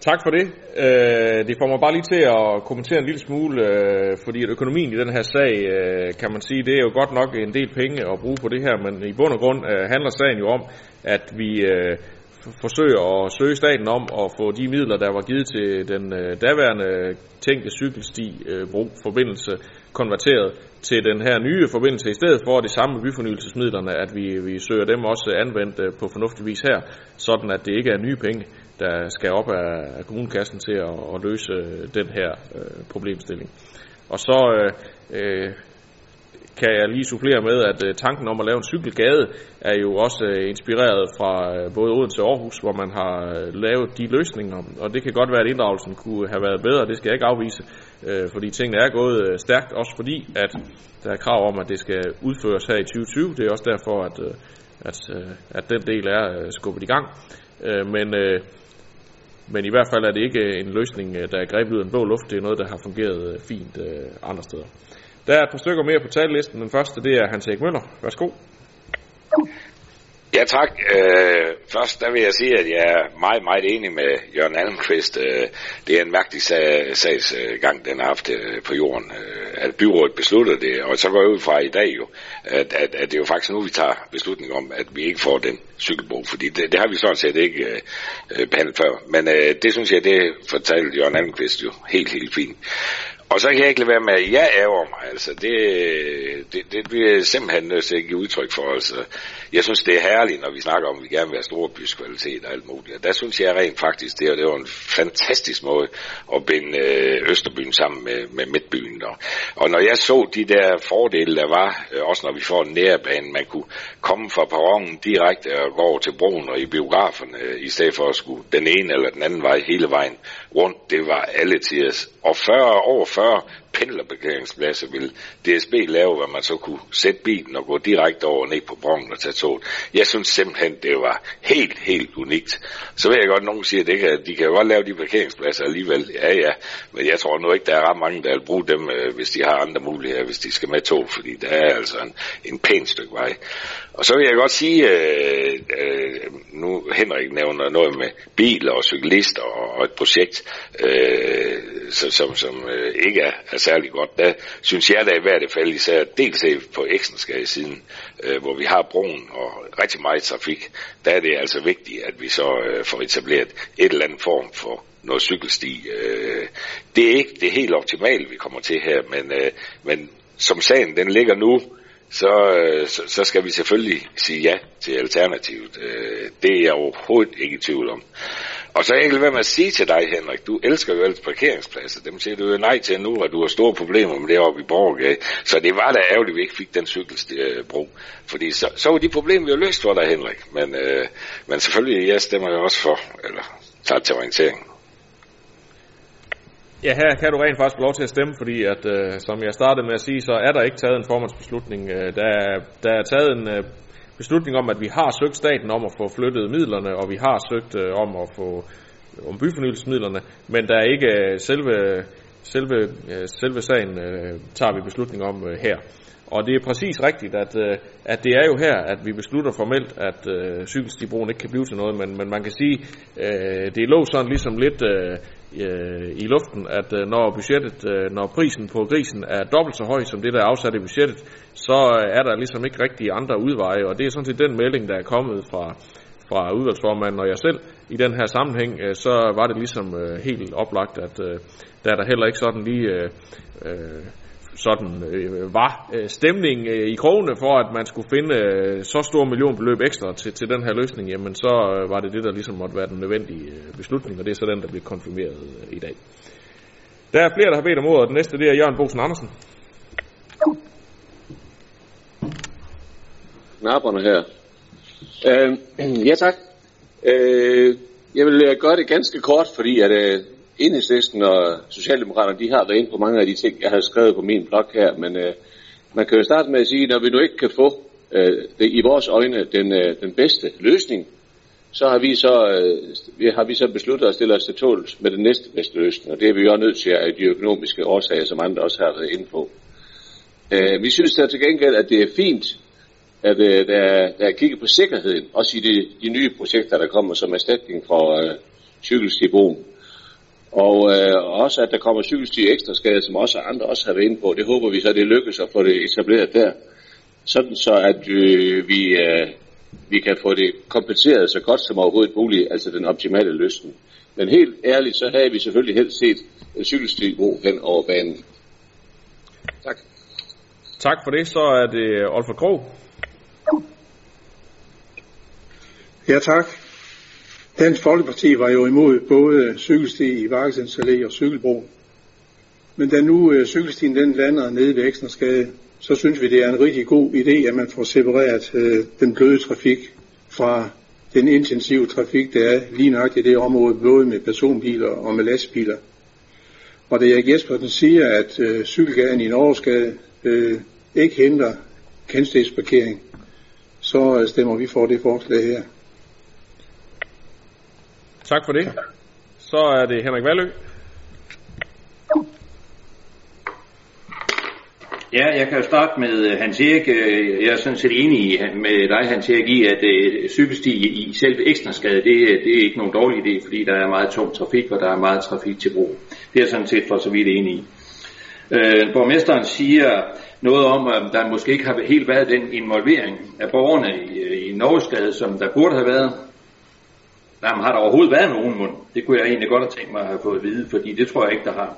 Tak for det. Øh, det får mig bare lige til at kommentere en lille smule, øh, fordi at økonomien i den her sag, øh, kan man sige, det er jo godt nok en del penge at bruge på det her, men i bund og grund øh, handler sagen jo om, at vi øh, forsøger at søge staten om at få de midler, der var givet til den øh, daværende tænkte cykelsti øh, bro forbindelse konverteret til den her nye forbindelse, i stedet for de samme byfornyelsesmidlerne, at vi, vi søger dem også anvendt øh, på fornuftig vis her, sådan at det ikke er nye penge, der skal op af, af kommunekassen til at, at løse øh, den her øh, problemstilling. Og så øh, øh, kan jeg lige supplere med, at øh, tanken om at lave en cykelgade er jo også øh, inspireret fra øh, både Odense og Aarhus, hvor man har lavet de løsninger. Og det kan godt være, at inddragelsen kunne have været bedre, det skal jeg ikke afvise, fordi tingene er gået stærkt, også fordi, at der er krav om, at det skal udføres her i 2020. Det er også derfor, at, at, at den del er skubbet i gang. Men men i hvert fald er det ikke en løsning, der er grebet ud af en blå luft. Det er noget, der har fungeret fint andre steder. Der er et par stykker mere på tallisten. Den første, det er Hans Erik Møller. Værsgo. Ja tak. Øh, først der vil jeg sige, at jeg er meget, meget enig med Jørgen Almqvist. Øh, det er en mærkelig sag, sagsgang, den har haft øh, på jorden. Øh, at byrådet beslutter det, og så går jeg ud fra i dag jo, at, at, at det er jo faktisk nu, vi tager beslutning om, at vi ikke får den cykelbro, fordi det, det har vi sådan set ikke øh, behandlet før. Men øh, det synes jeg, det fortalte Jørgen Almqvist jo helt, helt fint. Og så kan jeg ikke lade være med, at jeg ærger mig. Altså, det, det, det bliver jeg simpelthen nødt til at give udtryk for. Altså, jeg synes, det er herligt, når vi snakker om, at vi gerne vil have store byskvalitet og alt muligt. Og der synes jeg rent faktisk, det, og det var en fantastisk måde at binde øh, Østerbyen sammen med, med Midtbyen. Og, og når jeg så de der fordele, der var, øh, også når vi får en nærbane, man kunne komme fra perronen direkte og gå over til broen og i biograferne, øh, i stedet for at skulle den ene eller den anden vej hele vejen rundt. Det var alle os. Og 40, over 40 pendlerparkeringspladser vil DSB lave, hvor man så kunne sætte bilen og gå direkte over ned på broen og tage toget. Jeg synes simpelthen, det var helt, helt unikt. Så ved jeg godt, at nogen siger, at det kan, de kan godt lave de parkeringspladser alligevel. Ja, ja, men jeg tror nu ikke, der er ret mange, der vil bruge dem, øh, hvis de har andre muligheder, hvis de skal med tog, fordi der er altså en, en pæn stykke vej. Og så vil jeg godt sige, øh, øh, nu Henrik nævner noget med biler og cyklister og, og et projekt, øh, som, som øh, ikke er, er særlig godt. Der synes jeg da i hvert fald især dels på Eksenskade siden, øh, hvor vi har broen og rigtig meget trafik, der er det altså vigtigt, at vi så øh, får etableret et eller andet form for noget cykelsti. Øh, det er ikke det helt optimale, vi kommer til her, men, øh, men som sagen den ligger nu, så, øh, så, så skal vi selvfølgelig sige ja til alternativet. Øh, det er jeg overhovedet ikke i tvivl om. Og så er jeg ikke med at sige til dig, Henrik, du elsker jo altid parkeringspladser. Dem siger du jo nej til nu, og du har store problemer med det oppe i Borgergade. Så det var da ærgerligt, at vi ikke fik den cykelbro. Fordi så, så var de problemer jo løst for dig, Henrik. Men, øh, men selvfølgelig, jeg stemmer jo også for, eller tager til orientering. Ja, her kan du rent faktisk få lov til at stemme, fordi at, øh, som jeg startede med at sige, så er der ikke taget en formandsbeslutning. Øh, der, er, der er taget en øh, beslutning om, at vi har søgt staten om at få flyttet midlerne, og vi har søgt øh, om at få øh, om byfornyelsesmidlerne, men der er ikke øh, selve, selve, øh, selve sagen, øh, tager vi beslutning om øh, her. Og det er præcis rigtigt, at, øh, at det er jo her, at vi beslutter formelt, at øh, cykelstibroen ikke kan blive til noget, men, men man kan sige, øh, det lå sådan ligesom lidt øh, øh, i luften, at øh, når budgettet, øh, når prisen på grisen er dobbelt så høj som det, der er afsat i budgettet, så øh, er der ligesom ikke rigtig andre udveje, og det er sådan set den melding, der er kommet fra, fra udvalgsformanden. Og jeg selv i den her sammenhæng, øh, så var det ligesom øh, helt oplagt, at øh, der er der heller ikke sådan lige øh, øh, sådan øh, var øh, stemning øh, i krogene for, at man skulle finde øh, så store millionbeløb ekstra til, til den her løsning, jamen så øh, var det det, der ligesom måtte være den nødvendige øh, beslutning, og det er så den, der bliver konfirmeret øh, i dag. Der er flere, der har bedt om ordet. Den næste, det er Jørgen Bosen Andersen. Knapperne her. Øh, ja tak. Øh, jeg vil øh, gøre det ganske kort, fordi at øh, Enhedslisten og Socialdemokraterne, de har været inde på mange af de ting, jeg har skrevet på min blog her, men øh, man kan jo starte med at sige, når vi nu ikke kan få øh, det, i vores øjne den, øh, den bedste løsning, så har vi så, øh, har vi så besluttet at stille os til tåls med den næste bedste løsning, og det er vi jo nødt til af de økonomiske årsager, som andre også har været inde på. Øh, vi synes der til gengæld, at det er fint, at øh, der, der er kigget på sikkerheden, også i de, de nye projekter, der kommer som erstatning for øh, cykelstibon. Og øh, også at der kommer cykelsti ekstra skade, som også andre også har været inde på. Det håber vi så, det lykkes at få det etableret der. Sådan så, at øh, vi, øh, vi kan få det kompenseret så godt som overhovedet muligt, altså den optimale løsning. Men helt ærligt, så havde vi selvfølgelig helst set en cykelsti hen over banen. Tak. Tak for det. Så er det Olfer Krog. Ja, tak. Dansk Folkeparti var jo imod både cykelsti i Varkesens Allé og cykelbro. Men da nu øh, cykelstien den lander nede ved Eksnerskade, så synes vi, det er en rigtig god idé, at man får separeret øh, den bløde trafik fra den intensive trafik, der er lige nok i det område, både med personbiler og med lastbiler. Og da Erik Jespersen siger, at øh, cykelgaden i Norgesgade øh, ikke hindrer kendstedsparkering, så øh, stemmer vi for det forslag her. Tak for det. Så er det Henrik Valø. Ja, jeg kan jo starte med øh, Hans Erik. Øh, jeg er sådan set enig med dig, Hans Erik, i, at øh, cykelsti i selve ekstraskade, det, øh, det er ikke nogen dårlig idé, fordi der er meget tung trafik, og der er meget trafik til brug. Det er sådan set for så vidt enig i. Øh, borgmesteren siger noget om, at der måske ikke har helt været den involvering af borgerne i, i Norgesgade, som der burde have været. Jamen, har der overhovedet været nogen mund? Det kunne jeg egentlig godt have tænkt mig at have fået at vide, fordi det tror jeg ikke, der har.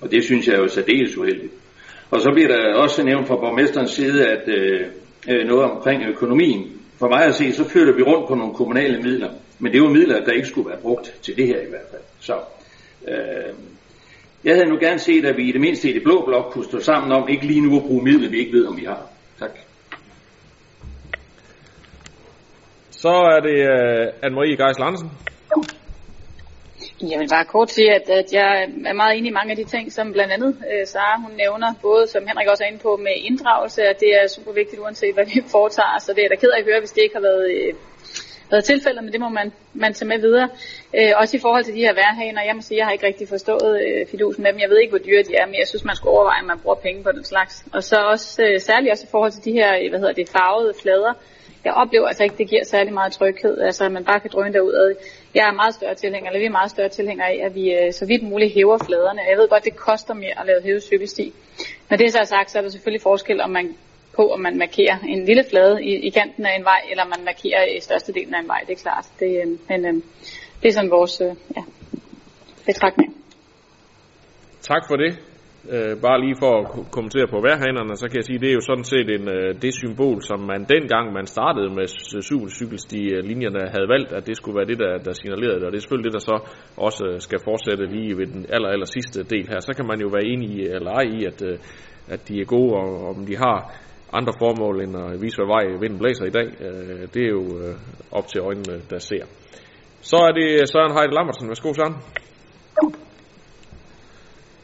Og det synes jeg er jo særdeles uheldigt. Og så bliver der også nævnt fra borgmesterens side, at øh, øh, noget omkring økonomien. For mig at se, så flytter vi rundt på nogle kommunale midler. Men det var midler, der ikke skulle være brugt til det her i hvert fald. Så øh, jeg havde nu gerne set, at vi i det mindste i det blå blok kunne stå sammen om, ikke lige nu at bruge midler, vi ikke ved, om vi har. Tak. Så er det uh, Anne-Marie Geisel Andersen. Jeg vil bare kort sige, at, at jeg er meget enig i mange af de ting, som blandt andet uh, Sara hun nævner, både som Henrik også er inde på med inddragelse, at det er super vigtigt uanset hvad vi foretager, så det er da ked af at høre, hvis det ikke har været, uh, været tilfældet, men det må man, man tage med videre. Uh, også i forhold til de her værhaner, jeg må sige, jeg har ikke rigtig forstået uh, fidusen med dem. Jeg ved ikke, hvor dyre de er, men jeg synes, man skulle overveje, at man bruger penge på den slags. Og så også uh, særligt også i forhold til de her, hvad hedder det, farvede flader, jeg oplever altså ikke, det giver særlig meget tryghed, altså at man bare kan drøne derudad. Jeg er meget større tilhænger, eller vi er meget større tilhænger af, at vi øh, så vidt muligt hæver fladerne. Jeg ved godt, det koster mere at lave hævet cykelsti. Når det så er sagt, så er der selvfølgelig forskel om man, på, om man markerer en lille flade i, i kanten af en vej, eller man markerer i størstedelen af en vej, det er klart. Det, øh, men øh, det er sådan vores øh, ja, betragtning. Tak for det. Øh, bare lige for at kommentere på værhanerne, så kan jeg sige, at det er jo sådan set en, øh, det symbol, som man dengang man startede med supercykelsti-linjerne øh, havde valgt, at det skulle være det, der, der signalerede det. Og det er selvfølgelig det, der så også øh, skal fortsætte lige ved den aller, aller sidste del her. Så kan man jo være enig i, eller ej i, at, øh, at de er gode, og om de har andre formål end at vise, hvad vej vinden blæser i dag. Øh, det er jo øh, op til øjnene, der ser. Så er det Søren Heide Lammersen. Værsgo, Søren.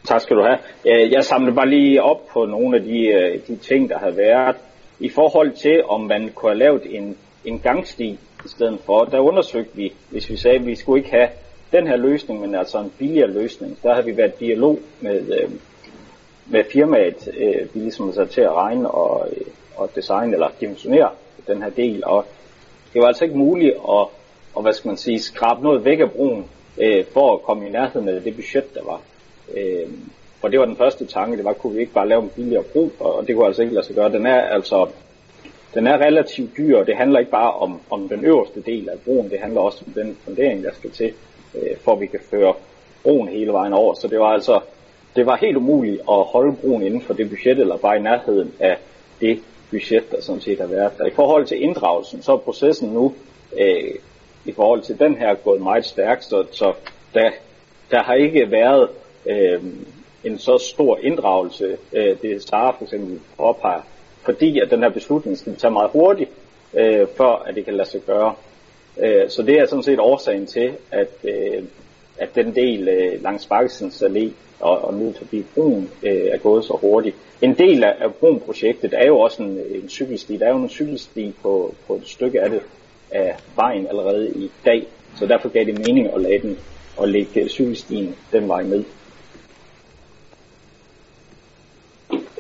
Tak skal du have. Øh, jeg samler bare lige op på nogle af de, øh, de ting, der har været. I forhold til, om man kunne have lavet en, en gangsti i stedet for, der undersøgte vi, hvis vi sagde, at vi skulle ikke have den her løsning, men altså en billigere løsning. Der har vi været dialog med, øh, med firmaet, vi ligesom sat til at regne og, og designe eller dimensionere den her del, og det var altså ikke muligt at, og hvad skal man sige, skrabe noget væk af broen, øh, for at komme i nærheden af det budget, der var. Øh, og det var den første tanke, det var, kunne vi ikke bare lave en billigere bro, og det kunne altså ikke lade sig gøre. Den er altså den er relativt dyr, og det handler ikke bare om, om den øverste del af broen, det handler også om den fundering, der skal til, øh, for at vi kan føre broen hele vejen over. Så det var altså det var helt umuligt at holde broen inden for det budget, eller bare i nærheden af det budget, der sådan set har været Og I forhold til inddragelsen, så er processen nu øh, i forhold til den her gået meget stærkt, så, så der, der har ikke været øh, en så stor inddragelse, øh, det Sara for eksempel oppeger, fordi at den her beslutning skal tage meget hurtigt, øh, før at det kan lade sig gøre. Øh, så det er sådan set årsagen til, at, øh, at den del øh, langs Bakkesens Allé og, og ned forbi broen øh, er gået så hurtigt. En del af, af broen-projektet er jo også en, en cykelsti. Der er jo en cykelsti på, på et stykke af det af vejen allerede i dag, så derfor gav det mening at lade den og lægge cykelstien den vej ned.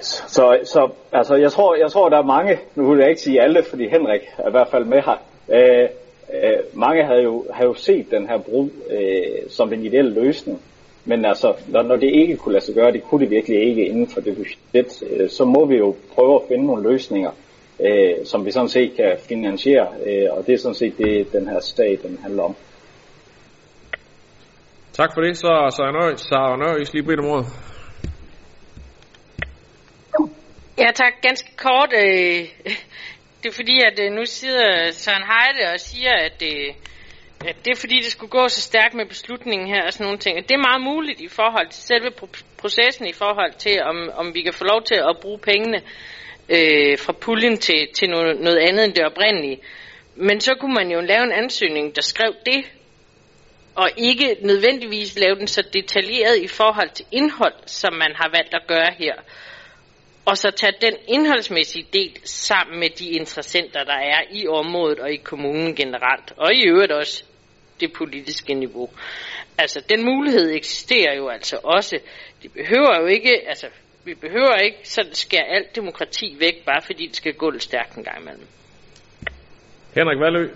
Så, så altså, jeg, tror, jeg tror, der er mange, nu vil jeg ikke sige alle, fordi Henrik er i hvert fald med her, øh, øh, mange havde jo, havde jo set den her brug øh, som den ideelle løsning, men altså, når, når det ikke kunne lade sig gøre, det kunne det virkelig ikke inden for det budget, øh, så må vi jo prøve at finde nogle løsninger, øh, som vi sådan set kan finansiere, øh, og det er sådan set det, den her stat, den handler om. Tak for det. Så er Sara Nøj, Sara lige bedt om ordet. Ja, tak. Ganske kort. Øh, det er fordi, at øh, nu sidder Søren Heide og siger, at, øh, at det er fordi, det skulle gå så stærkt med beslutningen her og sådan nogle ting. Og det er meget muligt i forhold til selve processen, i forhold til, om, om vi kan få lov til at bruge pengene øh, fra puljen til, til noget, noget andet end det oprindelige. Men så kunne man jo lave en ansøgning, der skrev det, og ikke nødvendigvis lave den så detaljeret i forhold til indhold, som man har valgt at gøre her og så tage den indholdsmæssige del sammen med de interessenter, der er i området og i kommunen generelt, og i øvrigt også det politiske niveau. Altså, den mulighed eksisterer jo altså også. Det behøver jo ikke, altså, vi behøver ikke sådan skære alt demokrati væk, bare fordi det skal gå lidt stærkt en gang imellem. Henrik Valø.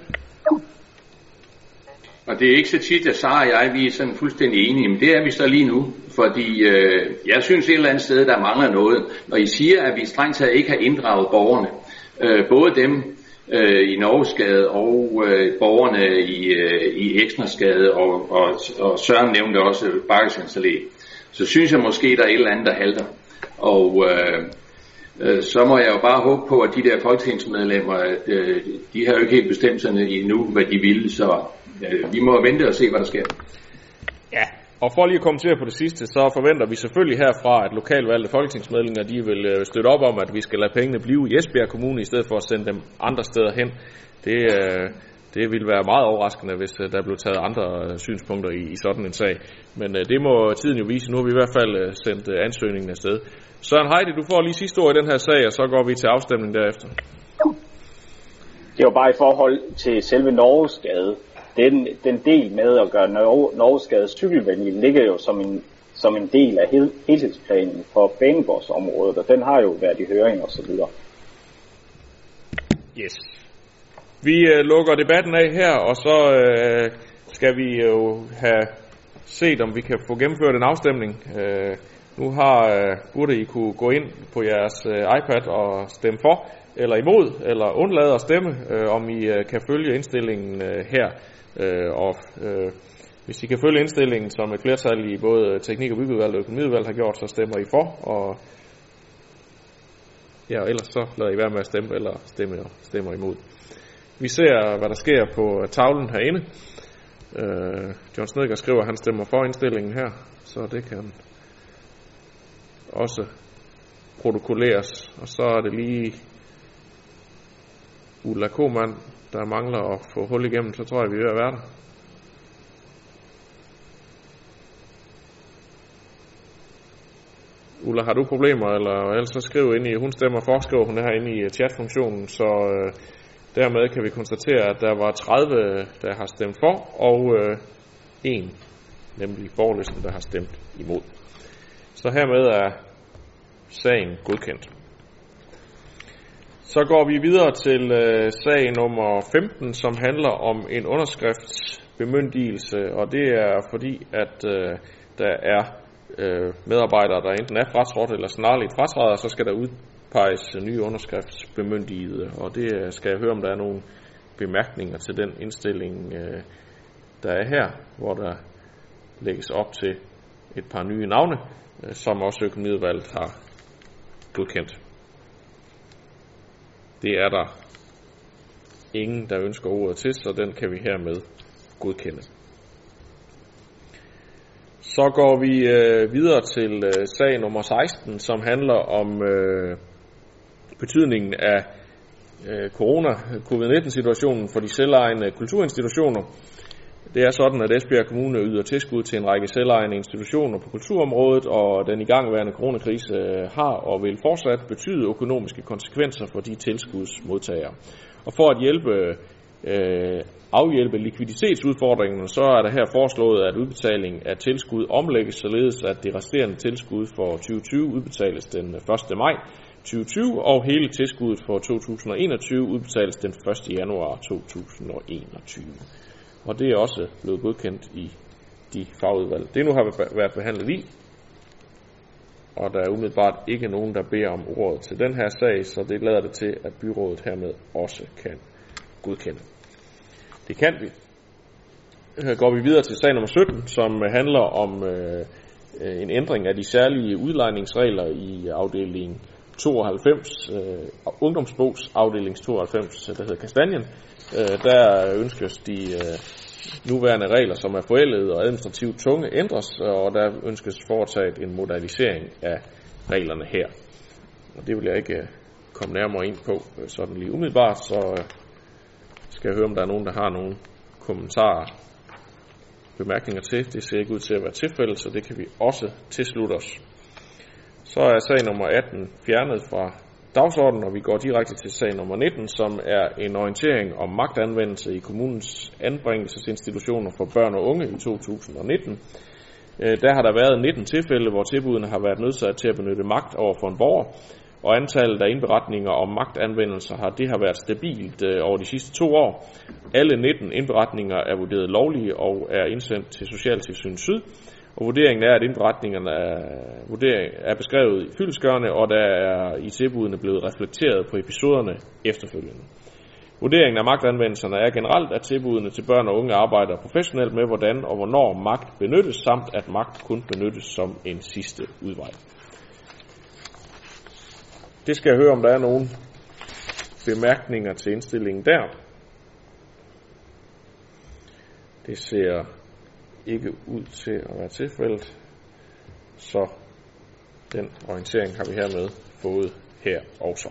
Og det er ikke så tit, at Sara og jeg vi er sådan fuldstændig enige, men det er vi så lige nu. Fordi øh, jeg synes et eller andet sted, der mangler noget. Når I siger, at vi strengt taget ikke har inddraget borgerne, øh, både dem øh, i Norgesgade og øh, borgerne i, øh, i Eksnersgade, og, og, og Søren nævnte også Bakkesens så synes jeg måske, der er et eller andet, der halter. Og øh, øh, så må jeg jo bare håbe på, at de der folketingsmedlemmer, øh, de har jo ikke helt bestemt sig endnu, hvad de ville, så øh, vi må vente og se, hvad der sker. Ja, og for lige at kommentere på det sidste, så forventer vi selvfølgelig herfra, at lokalvalgte folketingsmedlemmer de vil øh, støtte op om, at vi skal lade pengene blive i Esbjerg Kommune, i stedet for at sende dem andre steder hen. Det, øh, det ville være meget overraskende, hvis øh, der blev taget andre synspunkter i, i sådan en sag. Men det må tiden jo vise. Nu har vi i hvert fald sendt ansøgningen afsted. Søren Heidi, du får lige sidste ord i den her sag, og så går vi til afstemning derefter. Det var bare i forhold til selve Norgesgade den, den del med at gøre Norgeskade cykelvenlig ligger jo som en, som en del af hel, helhedsplanen for banegårdsområdet, og den har jo været i høring og så videre. Yes. Vi øh, lukker debatten af her, og så øh, skal vi jo have set, om vi kan få gennemført en afstemning. Øh, nu har, øh, burde I kunne gå ind på jeres øh, iPad og stemme for, eller imod, eller undlade at stemme, øh, om I øh, kan følge indstillingen øh, her. Øh, og øh, hvis I kan følge indstillingen, som et flertal i både teknik- og byggeudvalg og økonomiudvalg har gjort, så stemmer I for, og ja, og ellers så lader I være med at stemme, eller stemmer, stemmer imod. Vi ser, hvad der sker på tavlen herinde. Øh, John Snedgaard skriver, at han stemmer for indstillingen her, så det kan også protokolleres. Og så er det lige Ulla Koman, der mangler at få hul igennem, så tror jeg, vi er ved at være der. Ulla, har du problemer, eller ellers så skriv ind i, hun stemmer for, skriver hun her inde i øh, chatfunktionen, så øh, dermed kan vi konstatere, at der var 30, der har stemt for, og øh, en, nemlig borgerlisten, der har stemt imod. Så hermed er sagen godkendt. Så går vi videre til øh, sag nummer 15, som handler om en underskriftsbemyndigelse, og det er fordi, at øh, der er øh, medarbejdere, der enten er fratrådt eller snarligt fratræder, så skal der udpeges nye underskriftsbemyndigede, og det øh, skal jeg høre, om der er nogle bemærkninger til den indstilling, øh, der er her, hvor der lægges op til et par nye navne, øh, som også økonomiudvalget har godkendt. Det er der ingen, der ønsker ordet til, så den kan vi hermed godkende. Så går vi øh, videre til øh, sag nummer 16, som handler om øh, betydningen af øh, corona-covid-19-situationen for de selvejende kulturinstitutioner. Det er sådan, at Esbjerg Kommune yder tilskud til en række selvejende institutioner på kulturområdet, og den igangværende coronakrise øh, har og vil fortsat betyde økonomiske konsekvenser for de tilskudsmodtagere. Og for at hjælpe øh, afhjælpe likviditetsudfordringen, så er der her foreslået, at udbetaling af tilskud omlægges således, at det resterende tilskud for 2020 udbetales den 1. maj 2020, og hele tilskuddet for 2021 udbetales den 1. januar 2021 og det er også blevet godkendt i de fagudvalg. Det nu har været behandlet i, og der er umiddelbart ikke nogen, der beder om ordet til den her sag, så det lader det til, at byrådet hermed også kan godkende. Det kan vi. Her går vi videre til sag nummer 17, som handler om øh, øh, en ændring af de særlige udlejningsregler i afdelingen 92, øh, ungdomsbogs afdelings 92, øh, der hedder Kastanjen, Øh, der ønskes de øh, nuværende regler, som er forældet og administrativt tunge, ændres, og der ønskes foretaget en modernisering af reglerne her. Og det vil jeg ikke øh, komme nærmere ind på øh, sådan lige umiddelbart, så øh, skal jeg høre, om der er nogen, der har nogle kommentarer, bemærkninger til. Det ser ikke ud til at være tilfældet, så det kan vi også tilslutte os. Så er sag nummer 18 fjernet fra dagsordenen, og vi går direkte til sag nummer 19, som er en orientering om magtanvendelse i kommunens anbringelsesinstitutioner for børn og unge i 2019. Øh, der har der været 19 tilfælde, hvor tilbudene har været nødsat til at benytte magt over for en borger, og antallet af indberetninger om magtanvendelser har det har været stabilt øh, over de sidste to år. Alle 19 indberetninger er vurderet lovlige og er indsendt til Socialtilsyn Syd, og vurderingen er, at indberetningerne er, vurdering, er beskrevet i fyldskørende, og der er i tilbudene blevet reflekteret på episoderne efterfølgende. Vurderingen af magtanvendelserne er generelt, at tilbudene til børn og unge arbejder professionelt med, hvordan og hvornår magt benyttes, samt at magt kun benyttes som en sidste udvej. Det skal jeg høre, om der er nogen bemærkninger til indstillingen der. Det ser ikke ud til at være tilfældet. Så den orientering har vi hermed fået her også.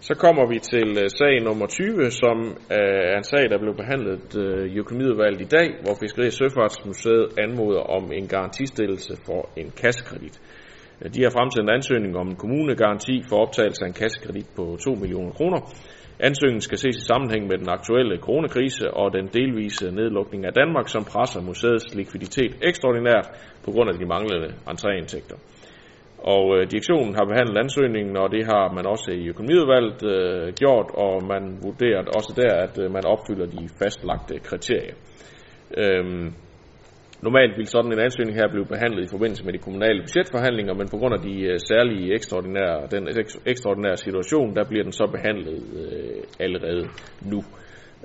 Så kommer vi til øh, sag nummer 20, som øh, er en sag, der blev behandlet øh, i økonomiudvalget i dag, hvor Fiskeri- og Søfartsmuseet anmoder om en garantistillelse for en kassekredit. De har fremsendt en ansøgning om en kommunegaranti for optagelse af en kassekredit på 2 millioner kroner. Ansøgningen skal ses i sammenhæng med den aktuelle coronakrise og den delvise nedlukning af Danmark, som presser museets likviditet ekstraordinært på grund af de manglende entréindtægter. Og øh, direktionen har behandlet ansøgningen, og det har man også i økonomiudvalget øh, gjort, og man vurderer også der, at øh, man opfylder de fastlagte kriterier. Øhm, Normalt ville sådan en ansøgning her blive behandlet i forbindelse med de kommunale budgetforhandlinger, men på grund af de øh, særlige ekstraordinære, den ekstraordinære situation, der bliver den så behandlet øh, allerede nu.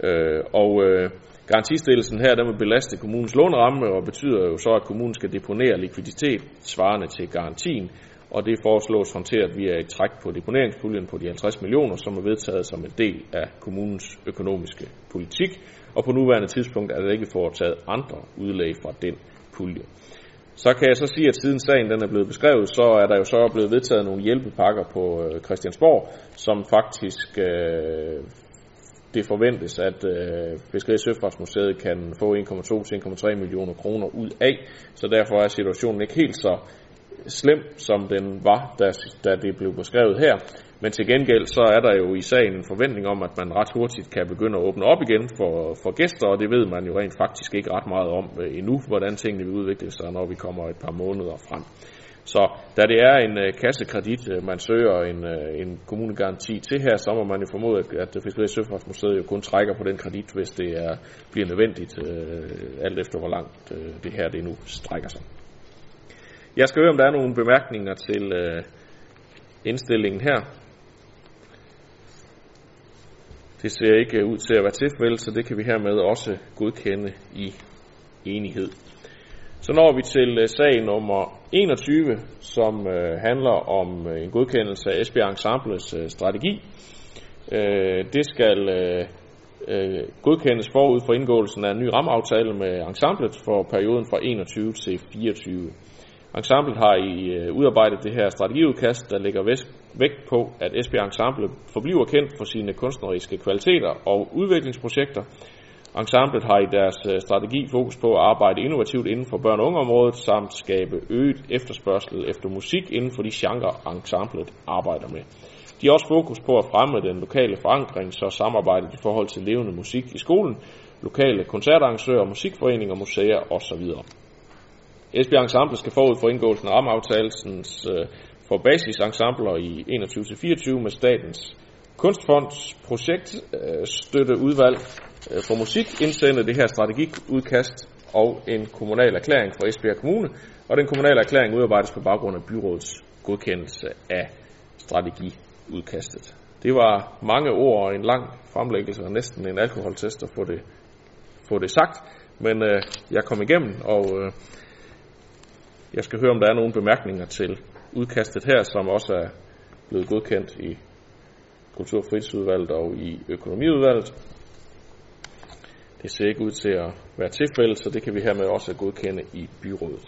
Øh, og øh, garantistillelsen her, den vil belaste kommunens låneramme og betyder jo så, at kommunen skal deponere likviditet svarende til garantien, og det foreslås håndteret via et træk på deponeringspuljen på de 50 millioner, som er vedtaget som en del af kommunens økonomiske politik og på nuværende tidspunkt er der ikke foretaget andre udlæg fra den pulje. Så kan jeg så sige, at siden sagen den er blevet beskrevet, så er der jo så blevet vedtaget nogle hjælpepakker på øh, Christiansborg, som faktisk øh, det forventes, at øh, Fiskeri- og Søfartsmuseet kan få 1,2-1,3 millioner kroner ud af. Så derfor er situationen ikke helt så slem, som den var, da, da det blev beskrevet her. Men til gengæld så er der jo i sagen en forventning om, at man ret hurtigt kan begynde at åbne op igen for, for gæster, og det ved man jo rent faktisk ikke ret meget om øh, endnu, hvordan tingene vil udvikle sig, når vi kommer et par måneder frem. Så da det er en øh, kassekredit, øh, man søger en, øh, en kommunegaranti til her, så må man jo formode, at, at Fiskeri- og Søfartsmuseet jo kun trækker på den kredit, hvis det er, bliver nødvendigt, øh, alt efter hvor langt øh, det her det nu strækker sig. Jeg skal høre, om der er nogle bemærkninger til øh, indstillingen her. Det ser ikke ud til at være tilfældet, så det kan vi hermed også godkende i enighed. Så når vi til øh, sag nummer 21, som øh, handler om øh, en godkendelse af Esbjerg Ensembles øh, strategi. Øh, det skal øh, øh, godkendes forud for indgåelsen af en ny rammeaftale med ensemblet for perioden fra 21 til 24. Ensemblet har i øh, udarbejdet det her strategiudkast, der lægger vægt på, at Esbjerg Ensemble forbliver kendt for sine kunstneriske kvaliteter og udviklingsprojekter. Ensemblet har i deres øh, strategi fokus på at arbejde innovativt inden for børn- og ungeområdet, samt skabe øget efterspørgsel efter musik inden for de genrer, ensemblet arbejder med. De har også fokus på at fremme den lokale forankring, så samarbejdet i forhold til levende musik i skolen, lokale koncertarrangører, musikforeninger, museer osv. Esbjerg Ensemble skal forud for indgåelsen af rammeaftalens øh, for basisensembler i 21-24 med statens kunstfonds projektstøtteudvalg øh, øh, for musik indsende det her strategiudkast og en kommunal erklæring fra Esbjerg Kommune, og den kommunale erklæring udarbejdes på baggrund af byrådets godkendelse af strategiudkastet. Det var mange ord og en lang fremlæggelse og næsten en alkoholtest at få det, få det sagt, men øh, jeg kom igennem, og øh, jeg skal høre, om der er nogle bemærkninger til udkastet her, som også er blevet godkendt i Kultur- og fritidsudvalget og i økonomiudvalget. Det ser ikke ud til at være tilfældet, så det kan vi hermed også godkende i byrådet.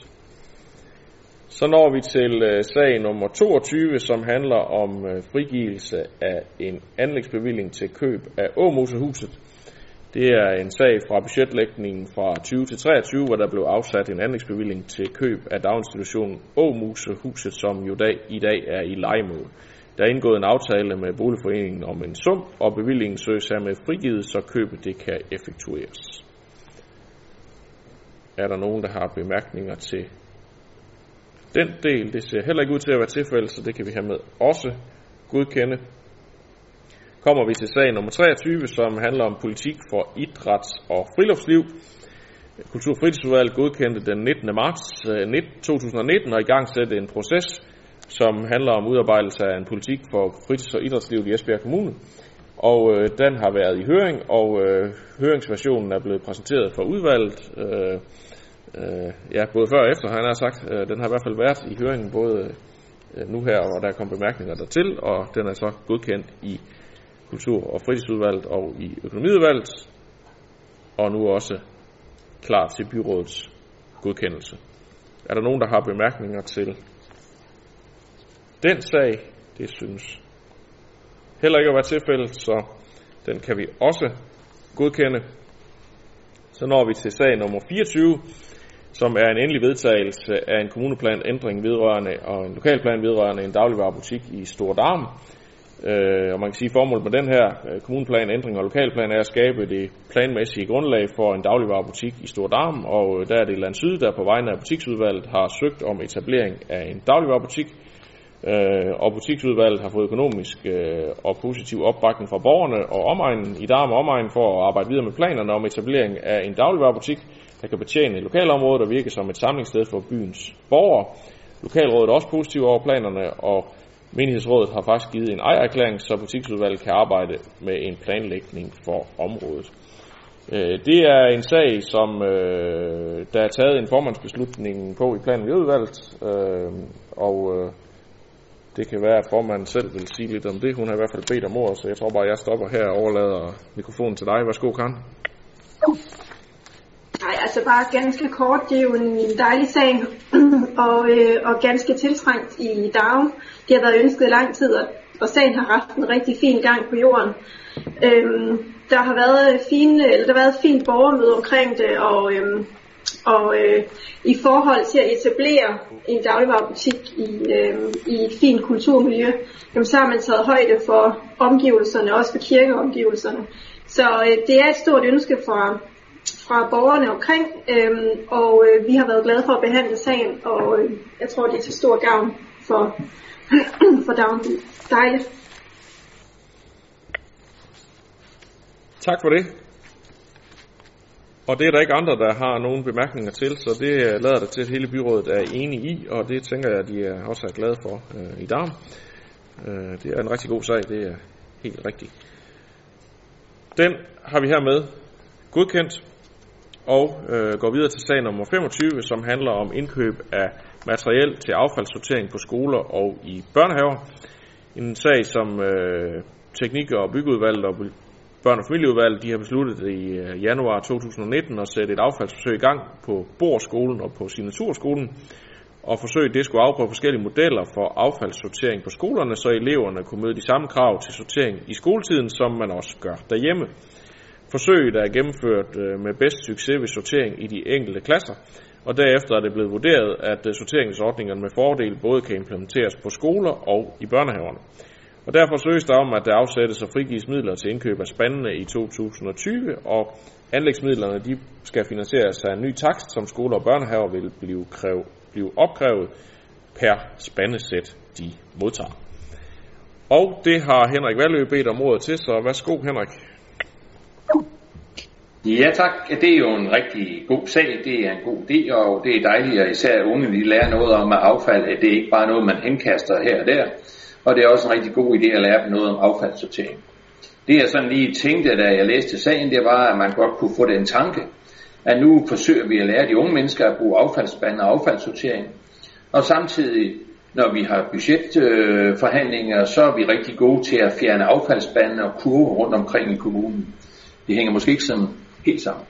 Så når vi til øh, sag nummer 22, som handler om øh, frigivelse af en anlægsbevilling til køb af Åmosehuset. Det er en sag fra budgetlægningen fra 20 til 23, hvor der blev afsat en anlægsbevilling til køb af daginstitutionen Åmusehuset, som jo dag, i dag er i legemål. Der er indgået en aftale med boligforeningen om en sum, og bevillingen søges hermed frigivet, så købet det kan effektueres. Er der nogen, der har bemærkninger til den del? Det ser heller ikke ud til at være tilfældet, så det kan vi hermed også godkende. Kommer vi til sag nummer 23, som handler om politik for idræts- og friluftsliv. Kultur- og fritidsudvalget godkendte den 19. marts øh, 2019 og i gang sætte en proces, som handler om udarbejdelse af en politik for fritids- og idrætslivet i Esbjerg Kommune. Og øh, den har været i høring, og øh, høringsversionen er blevet præsenteret for udvalget. Øh, øh, ja, både før og efter, han har sagt. Øh, den har i hvert fald været i høringen både øh, nu her, og der kom bemærkninger dertil, og den er så godkendt i Kultur- og fritidsudvalget og i økonomiudvalget, og nu også klar til byrådets godkendelse. Er der nogen, der har bemærkninger til den sag? Det synes heller ikke at være tilfældet, så den kan vi også godkende. Så når vi til sag nummer 24, som er en endelig vedtagelse af en kommuneplan ændring vedrørende og en lokalplan vedrørende en dagligvarerbutik i Stor Darm. Øh, og man kan sige, at formålet med den her øh, kommuneplan, ændring og lokalplan er at skabe det planmæssige grundlag for en dagligvarerbutik i Stor Darm, og øh, der er det Land Syd, der på vegne af butiksudvalget har søgt om etablering af en dagligvarerbutik, øh, og butiksudvalget har fået økonomisk øh, og positiv opbakning fra borgerne og omegnen i Darm og omegnen for at arbejde videre med planerne om etablering af en dagligvarerbutik, der kan betjene lokalområdet og virke som et samlingssted for byens borgere. Lokalrådet er også positiv over planerne, og Menighedsrådet har faktisk givet en ejererklæring, så butiksudvalget kan arbejde med en planlægning for området. Øh, det er en sag, som øh, der er taget en formandsbeslutning på i planen udvalget, øh, og øh, det kan være, at formanden selv vil sige lidt om det. Hun har i hvert fald bedt om ordet, så jeg tror bare, at jeg stopper her og overlader mikrofonen til dig. Værsgo, Karen. Nej, altså bare ganske kort, det er jo en dejlig sag, og, øh, og ganske tiltrængt i dag. Det har været ønsket i lang tid, og, og sagen har haft en rigtig fin gang på jorden. Øhm, der har været fine, eller der har været fint borgermøde omkring det, og, øhm, og øh, i forhold til at etablere en dagligvarerbutik i, øh, i et fint kulturmiljø, jamen, så har man taget højde for omgivelserne, også for kirkeomgivelserne. Så øh, det er et stort ønske fra, fra borgerne omkring, øh, og øh, vi har været glade for at behandle sagen, og øh, jeg tror, det er til stor gavn for, for Downby. Dejligt. Tak for det. Og det er der ikke andre, der har nogen bemærkninger til, så det øh, lader det til, at hele byrådet er enige i, og det tænker jeg, at de er også er glade for øh, i dag. Øh, det er en rigtig god sag, det er helt rigtigt. Den har vi hermed godkendt og øh, går videre til sag nummer 25, som handler om indkøb af materiel til affaldssortering på skoler og i børnehaver. En sag, som øh, Teknik- og Byggeudvalget og Børne- og Familieudvalget de har besluttet i øh, januar 2019 at sætte et affaldsforsøg i gang på Borskolen og på Signaturskolen. Og forsøget det skulle afprøve forskellige modeller for affaldssortering på skolerne, så eleverne kunne møde de samme krav til sortering i skoletiden, som man også gør derhjemme. Forsøget er gennemført øh, med bedst succes ved sortering i de enkelte klasser, og derefter er det blevet vurderet, at øh, sorteringsordningerne med fordel både kan implementeres på skoler og i børnehaverne. Og derfor søges der om, at der afsættes og frigives midler til indkøb af spandene i 2020, og anlægsmidlerne de skal finansieres af en ny takst, som skoler og børnehaver vil blive, kræv, blive opkrævet per spandesæt, de modtager. Og det har Henrik Valø bedt om ordet til, så værsgo Henrik. Ja tak, det er jo en rigtig god sag, det er en god idé, og det er dejligt, at især unge de lærer noget om at affald, at det er ikke bare noget, man henkaster her og der, og det er også en rigtig god idé at lære dem noget om affaldssortering. Det jeg sådan lige tænkte, da jeg læste sagen, det var, at man godt kunne få den tanke, at nu forsøger vi at lære de unge mennesker at bruge affaldsspand og affaldssortering, og samtidig når vi har budgetforhandlinger, så er vi rigtig gode til at fjerne affaldsspande og kurve rundt omkring i kommunen. Det hænger måske ikke sådan helt sammen.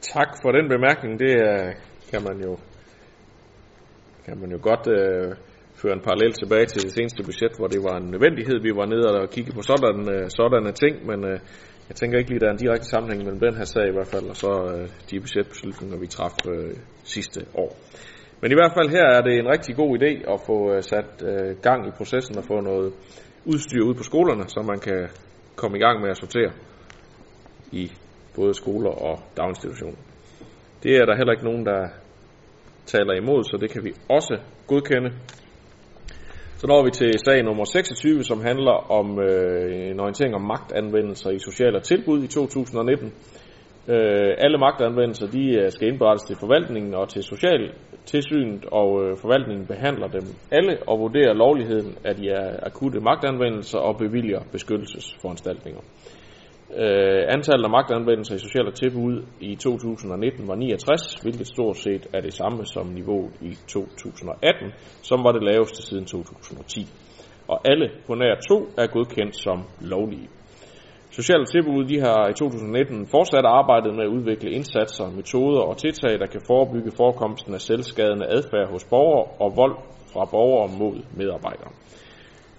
Tak for den bemærkning. Det kan man jo kan man jo godt øh, føre en parallel tilbage til det seneste budget, hvor det var en nødvendighed. Vi var nede og kigge på sådan, øh, sådanne ting, men øh, jeg tænker ikke lige, der er en direkte sammenhæng mellem den her sag i hvert fald, og så øh, de budgetbeslutninger, vi traf øh, sidste år. Men i hvert fald her er det en rigtig god idé at få øh, sat øh, gang i processen og få noget udstyr ud på skolerne, så man kan komme i gang med at sortere i både skoler og daginstitutioner. Det er der heller ikke nogen, der taler imod, så det kan vi også godkende. Så når vi til sag nummer 26, som handler om øh, en orientering om magtanvendelser i sociale tilbud i 2019. Øh, alle magtanvendelser de øh, skal indberettes til forvaltningen og til social, Tilsynet og øh, forvaltningen behandler dem alle og vurderer lovligheden af de akutte magtanvendelser og bevilger beskyttelsesforanstaltninger. Øh, antallet af magtanvendelser i sociale tilbud i 2019 var 69, hvilket stort set er det samme som niveauet i 2018, som var det laveste siden 2010. Og alle på nær to er godkendt som lovlige. Sociale tilbud de har i 2019 fortsat arbejdet med at udvikle indsatser, metoder og tiltag, der kan forebygge forekomsten af selvskadende adfærd hos borgere og vold fra borgere mod medarbejdere.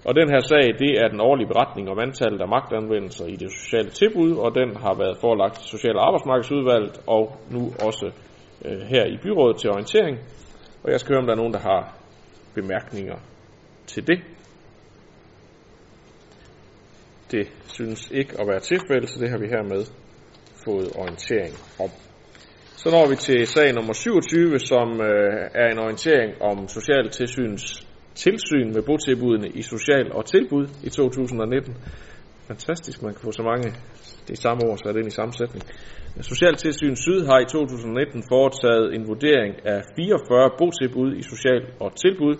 Og den her sag, det er den årlige beretning om antallet af magtanvendelser i det sociale tilbud, og den har været forelagt Social- og Arbejdsmarkedsudvalget, og nu også øh, her i byrådet til orientering. Og jeg skal høre, om der er nogen, der har bemærkninger til det. Det synes ikke at være tilfældet, så det har vi hermed fået orientering om. Så når vi til sag nummer 27, som øh, er en orientering om Socialtilsynets tilsyn med botilbudene i social og tilbud i 2019. Fantastisk, man kan få så mange det samme ord sat ind i sammensætning. Socialtilsyn Syd har i 2019 foretaget en vurdering af 44 botilbud i social og tilbud.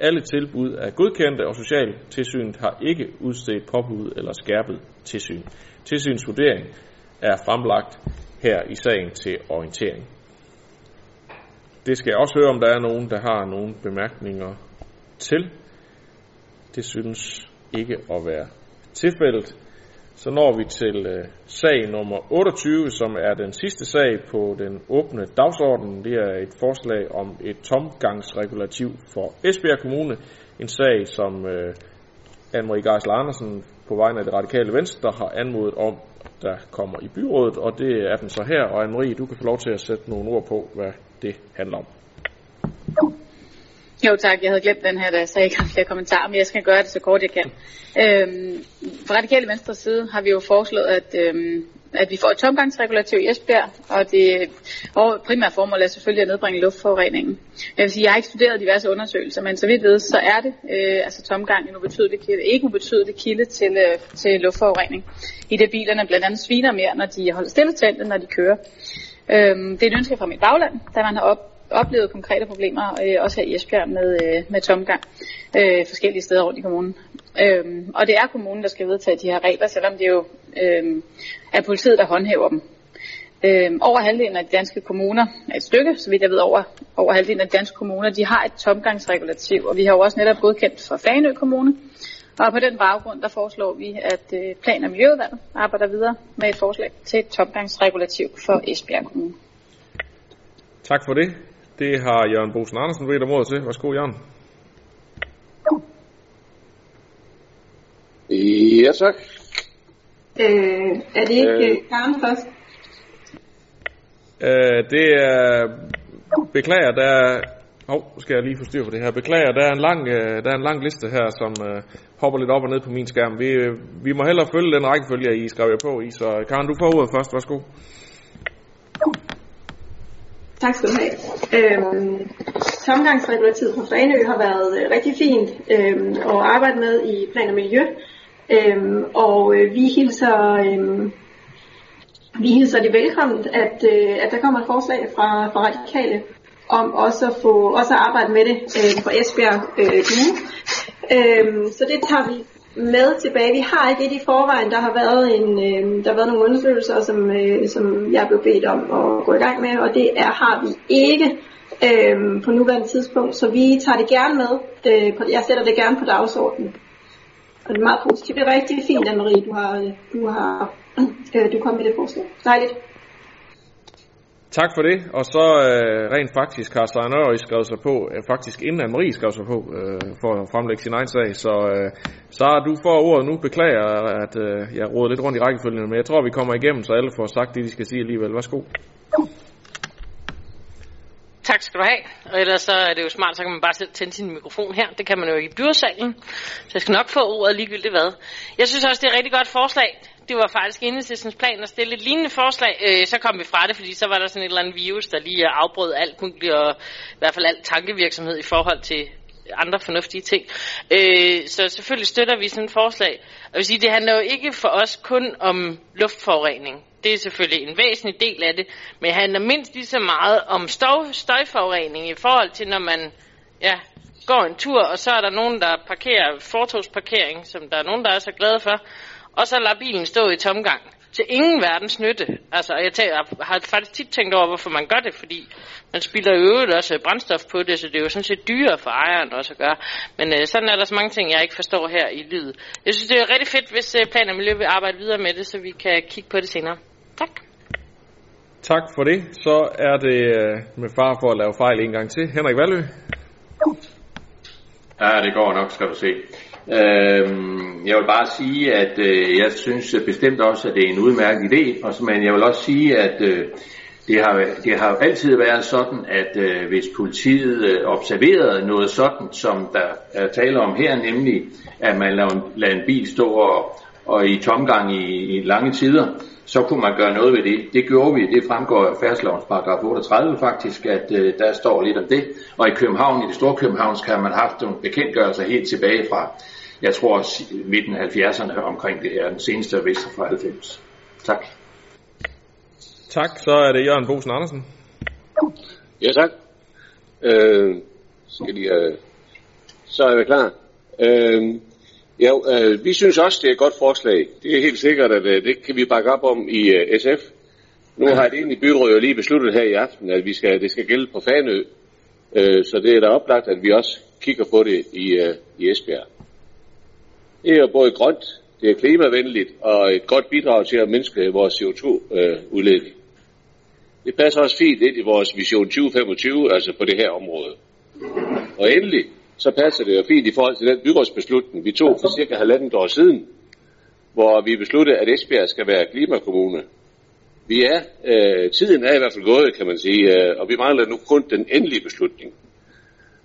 Alle tilbud er godkendte, og Socialtilsynet har ikke udstedt påbud eller skærpet tilsyn. Tilsynsvurdering er fremlagt her i sagen til orientering. Det skal jeg også høre, om der er nogen, der har nogle bemærkninger til. Det synes ikke at være tilfældet. Så når vi til øh, sag nummer 28, som er den sidste sag på den åbne dagsorden. Det er et forslag om et tomgangsregulativ for Esbjerg Kommune. En sag, som øh, Anne-Marie Geisler Andersen på vegne af det radikale venstre har anmodet om, der kommer i byrådet, og det er den så her. Og Anne-Marie, du kan få lov til at sætte nogle ord på, hvad det handler om. Jo tak, jeg havde glemt den her, da jeg sagde ikke flere kommentarer, men jeg skal gøre det så kort jeg kan. Øhm, fra radikale venstre side har vi jo foreslået, at, øhm, at vi får et tomgangsregulativ i Esbjerg, og det og primære formål er selvfølgelig at nedbringe luftforureningen. Jeg vil sige, jeg har ikke studeret diverse undersøgelser, men så vidt ved, så er det øh, altså tomgang en ubetydelig kilde, ikke ubetydelig kilde til, øh, til luftforurening. I det bilerne blandt andet sviner mere, når de holder stille tændt, når de kører. Øhm, det er et ønske fra mit bagland, da man har op, oplevet konkrete problemer, øh, også her i Esbjerg, med, øh, med tomgang øh, forskellige steder rundt i kommunen. Øh, og det er kommunen, der skal vedtage de her regler, selvom det jo øh, er politiet, der håndhæver dem. Øh, over halvdelen af de danske kommuner, et stykke, så vidt jeg ved, over, over halvdelen af de danske kommuner, de har et tomgangsregulativ, og vi har jo også netop godkendt for Faneø Kommune. Og på den baggrund, der foreslår vi, at øh, Plan- og Miljøudvalget arbejder videre med et forslag til et tomgangsregulativ for Esbjerg Kommune. Tak for det. Det har Jørgen Bosen Andersen bedt om ordet til. Værsgo, Jørgen. Ja, tak. Øh, er det ikke øh, Karen først? Øh, det er... Beklager, der er... Hov, oh, skal jeg lige få styr på det her. Beklager, der er en lang, øh, der er en lang liste her, som øh, hopper lidt op og ned på min skærm. Vi, øh, vi må hellere følge den rækkefølge, I skrev jer på i. Så Karen, du får ordet først. Værsgo. Tak skal du have. Øhm, tomgangsregulativet på Fanø har været øh, rigtig fint øhm, at arbejde med i plan og miljø. Øhm, og øh, vi hilser øhm, vi hilser det velkommen, at, øh, at der kommer et forslag fra, fra radikale om også at få også at arbejde med det øh, på Esbjerg øh, Kommune. Øhm, så det tager vi med tilbage. Vi har ikke et i forvejen. Der har været, en, øh, der har været nogle undersøgelser, som, øh, som jeg blev bedt om at gå i gang med, og det er, har vi ikke øh, på nuværende tidspunkt. Så vi tager det gerne med. Øh, på, jeg sætter det gerne på dagsordenen. Og det er meget positivt. Det er rigtig fint, Anne-Marie, du har, øh, du har øh, du kom med det forslag. Dejligt. Tak for det. Og så øh, rent faktisk har Søren Ørøj skrevet sig på, øh, faktisk inden Anne-Marie skrev sig på, øh, for at fremlægge sin egen sag. Så, øh, Sara, du får ordet nu. Beklager, at øh, jeg råder lidt rundt i rækkefølgen, men jeg tror, vi kommer igennem, så alle får sagt det, de skal sige alligevel. Værsgo. Tak skal du have. Og ellers så er det jo smart, så kan man bare tænde sin mikrofon her. Det kan man jo i byrådsalen. Så jeg skal nok få ordet ligegyldigt hvad. Jeg synes også, det er et rigtig godt forslag. Det var faktisk enhedslæsens plan at stille et lignende forslag. Øh, så kom vi fra det, fordi så var der sådan et eller andet virus, der lige afbrød alt muligt, og i hvert fald alt tankevirksomhed i forhold til andre fornuftige ting. Øh, så selvfølgelig støtter vi sådan et forslag. Og jeg vil sige, det handler jo ikke for os kun om luftforurening. Det er selvfølgelig en væsentlig del af det, men det handler mindst lige så meget om støj, støjforurening i forhold til, når man ja, går en tur, og så er der nogen, der parkerer fortogsparkering, som der er nogen, der er så glade for, og så lader bilen stå i tomgang til ingen verdens nytte. Altså, jeg, tænker, jeg har faktisk tit tænkt over, hvorfor man gør det, fordi man spilder jo øvrigt også brændstof på det, så det er jo sådan set dyrere for ejeren også at gøre. Men øh, sådan er der så mange ting, jeg ikke forstår her i lydet. Jeg synes, det er rigtig fedt, hvis øh, Plan og Miljø vil arbejde videre med det, så vi kan kigge på det senere. Tak. Tak for det. Så er det øh, med far for at lave fejl en gang til. Henrik Valø. Ja, det går nok, skal du se. Øhm, jeg vil bare sige, at øh, jeg synes bestemt også, at det er en udmærket idé, og, men jeg vil også sige, at øh, det, har, det har altid været sådan, at øh, hvis politiet øh, observerede noget sådan, som der er tale om her, nemlig at man lader, lader en bil stå og, og i tomgang i, i lange tider, så kunne man gøre noget ved det. Det gjorde vi, det fremgår af færdslovens paragraf 38 faktisk, at øh, der står lidt om det. Og i København, i det store København, kan man haft nogle bekendtgørelser helt tilbage fra, jeg tror, midten af 70'erne omkring det her, den seneste er vist fra 90. Tak. Tak, så er det Jørgen Bosen Andersen. Ja, tak. Øh, skal lige, øh, så er vi klar. Øh, Ja, øh, vi synes også, det er et godt forslag. Det er helt sikkert, at øh, det kan vi bakke op om i øh, SF. Nu har det egentlig byrådet jo lige besluttet her i aften, at vi skal, det skal gælde på Fanø. Øh, så det er da oplagt, at vi også kigger på det i, øh, i Esbjerg. Det er jo både grønt, det er klimavenligt og et godt bidrag til at mindske vores CO2-udledning. Øh, det passer også fint ind i vores vision 2025, altså på det her område. Og endelig, så passer det jo fint i forhold til den byrådsbeslutning, vi tog for cirka halvandet år siden, hvor vi besluttede, at Esbjerg skal være klimakommune. Vi er, øh, tiden er i hvert fald gået, kan man sige, øh, og vi mangler nu kun den endelige beslutning.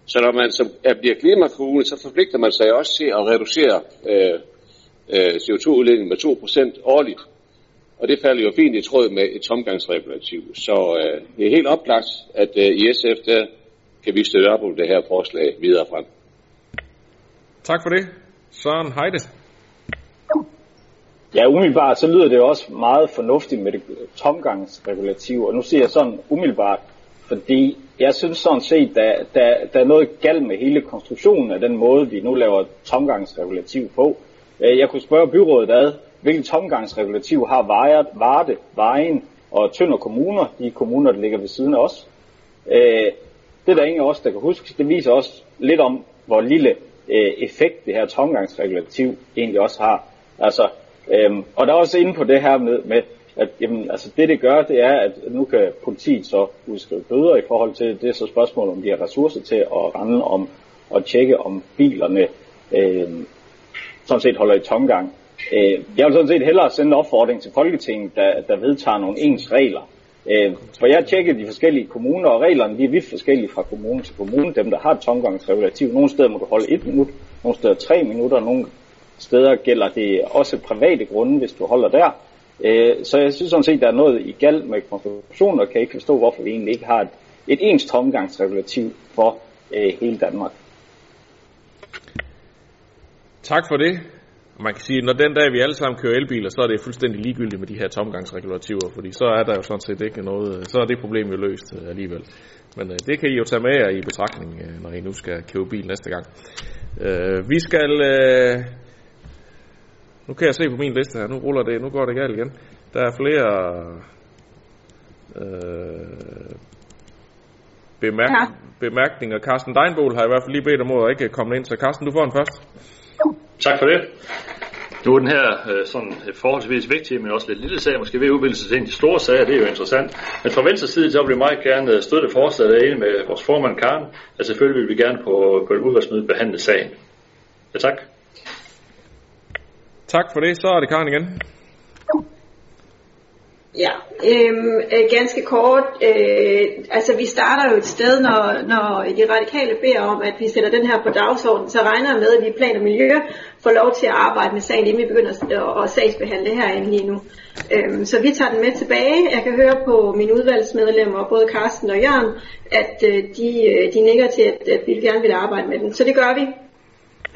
Så når man som bliver klimakommune, så forpligter man sig også til at reducere øh, øh, CO2-udledningen med 2% årligt. Og det falder jo fint i tråd med et tomgangsregulativ. Så øh, det er helt oplagt, at øh, i SF der kan vi støtte op om det her forslag videre frem. Tak for det. Søren Heide. Ja, umiddelbart så lyder det også meget fornuftigt med det tomgangsregulativ, og nu siger jeg sådan umiddelbart, fordi jeg synes sådan set, der, der, der er noget galt med hele konstruktionen af den måde, vi nu laver tomgangsregulativ på. Øh, jeg kunne spørge byrådet ad, hvilket tomgangsregulativ har Vejet, Varde, Vejen og Tønder kommuner, de kommuner, der ligger ved siden af os. Det er der ingen af os, der kan huske. Det viser også lidt om, hvor lille øh, effekt det her tomgangsregulativ egentlig også har. Altså, øhm, og der er også inde på det her med, med at jamen, altså det det gør, det er, at nu kan politiet så udskrive bøder i forhold til, det er så spørgsmålet, om de har ressourcer til at rende om og tjekke, om bilerne øh, sådan set holder i tomgang. Øh, jeg vil sådan set hellere sende en opfordring til Folketinget, der, der vedtager nogle ens regler. Øh, for jeg tjekker de forskellige kommuner, og reglerne de er vidt forskellige fra kommune til kommune. Dem, der har et tomgangsregulativ. Nogle steder må du holde et minut, nogle steder tre minutter, nogle steder gælder det også private grunde, hvis du holder der. Øh, så jeg synes sådan set, der er noget i galt med konstruktionen, og kan ikke forstå, hvorfor vi egentlig ikke har et, et ens tomgangsregulativ for øh, hele Danmark. Tak for det. Man kan sige, at når den dag vi alle sammen kører elbiler, så er det fuldstændig ligegyldigt med de her tomgangsregulativer, fordi så er der jo sådan set ikke noget, så er det problem jo løst øh, alligevel. Men øh, det kan I jo tage med jer i betragtning, øh, når I nu skal købe bil næste gang. Øh, vi skal, øh, nu kan jeg se på min liste her, nu ruller det, nu går det galt igen. Der er flere øh, bemærk, ja. bemærkninger. Carsten Deinbol har i hvert fald lige bedt om at ikke komme ind, så Carsten, du får den først. Tak for det. Nu er den her øh, sådan øh, forholdsvis vigtige, men også lidt lille sag, måske ved udvikle sig til en af de store sager, det er jo interessant. Men fra venstre side, så vil vi meget gerne øh, støtte forslaget af med vores formand Karen, at selvfølgelig vil vi gerne på, på et udvalgsmøde behandle sagen. Ja, tak. Tak for det. Så er det Karen igen. Ja, øhm, øh, ganske kort. Øh, altså vi starter jo et sted, når, når de radikale beder om, at vi sætter den her på dagsordenen, så regner jeg med, at vi i plan og miljø får lov til at arbejde med sagen, inden vi begynder at, at sagsbehandle herinde lige nu. Øhm, så vi tager den med tilbage. Jeg kan høre på mine udvalgsmedlemmer, både Carsten og Jørgen, at øh, de, øh, de nikker til, at, at vi gerne vil arbejde med den. Så det gør vi.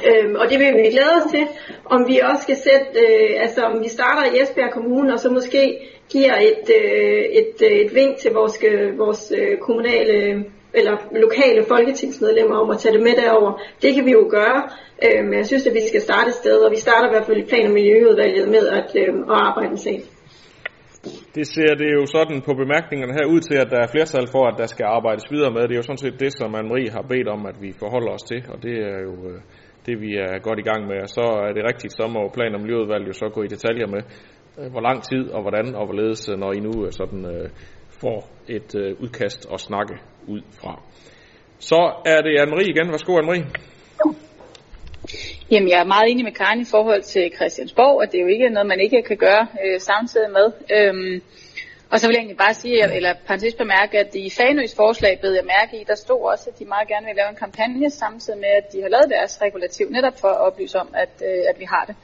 Øhm, og det vil vi glæde os til, om vi også skal sætte, øh, altså om vi starter i Esbjerg Kommune, og så måske giver et, øh, et, øh, et vink til vores, øh, vores øh, kommunale eller lokale folketingsmedlemmer om at tage det med derover. Det kan vi jo gøre, øh, men jeg synes, at vi skal starte et sted, og vi starter i hvert fald i plan- og miljøudvalget med at, øh, at arbejde med sagen. Det ser det jo sådan på bemærkningerne her ud til, at der er flertal for, at der skal arbejdes videre med. Det er jo sådan set det, som Anne-Marie har bedt om, at vi forholder os til, og det er jo øh, det, vi er godt i gang med. Og så er det rigtigt, så må plan- og miljøudvalget jo så gå i detaljer med, hvor lang tid og hvordan og hvorledes, når I nu sådan øh, får et øh, udkast at snakke ud fra. Så er det Anne-Marie igen. Værsgo, Anne-Marie. Jamen, jeg er meget enig med Karin i forhold til Christiansborg, at det er jo ikke noget, man ikke kan gøre øh, samtidig med. Øhm, og så vil jeg egentlig bare sige, eller parentes bemærke, at i Fanøs forslag bed jeg mærke i, der stod også, at de meget gerne vil lave en kampagne samtidig med, at de har lavet deres regulativ, netop for at oplyse om, at, øh, at vi har det.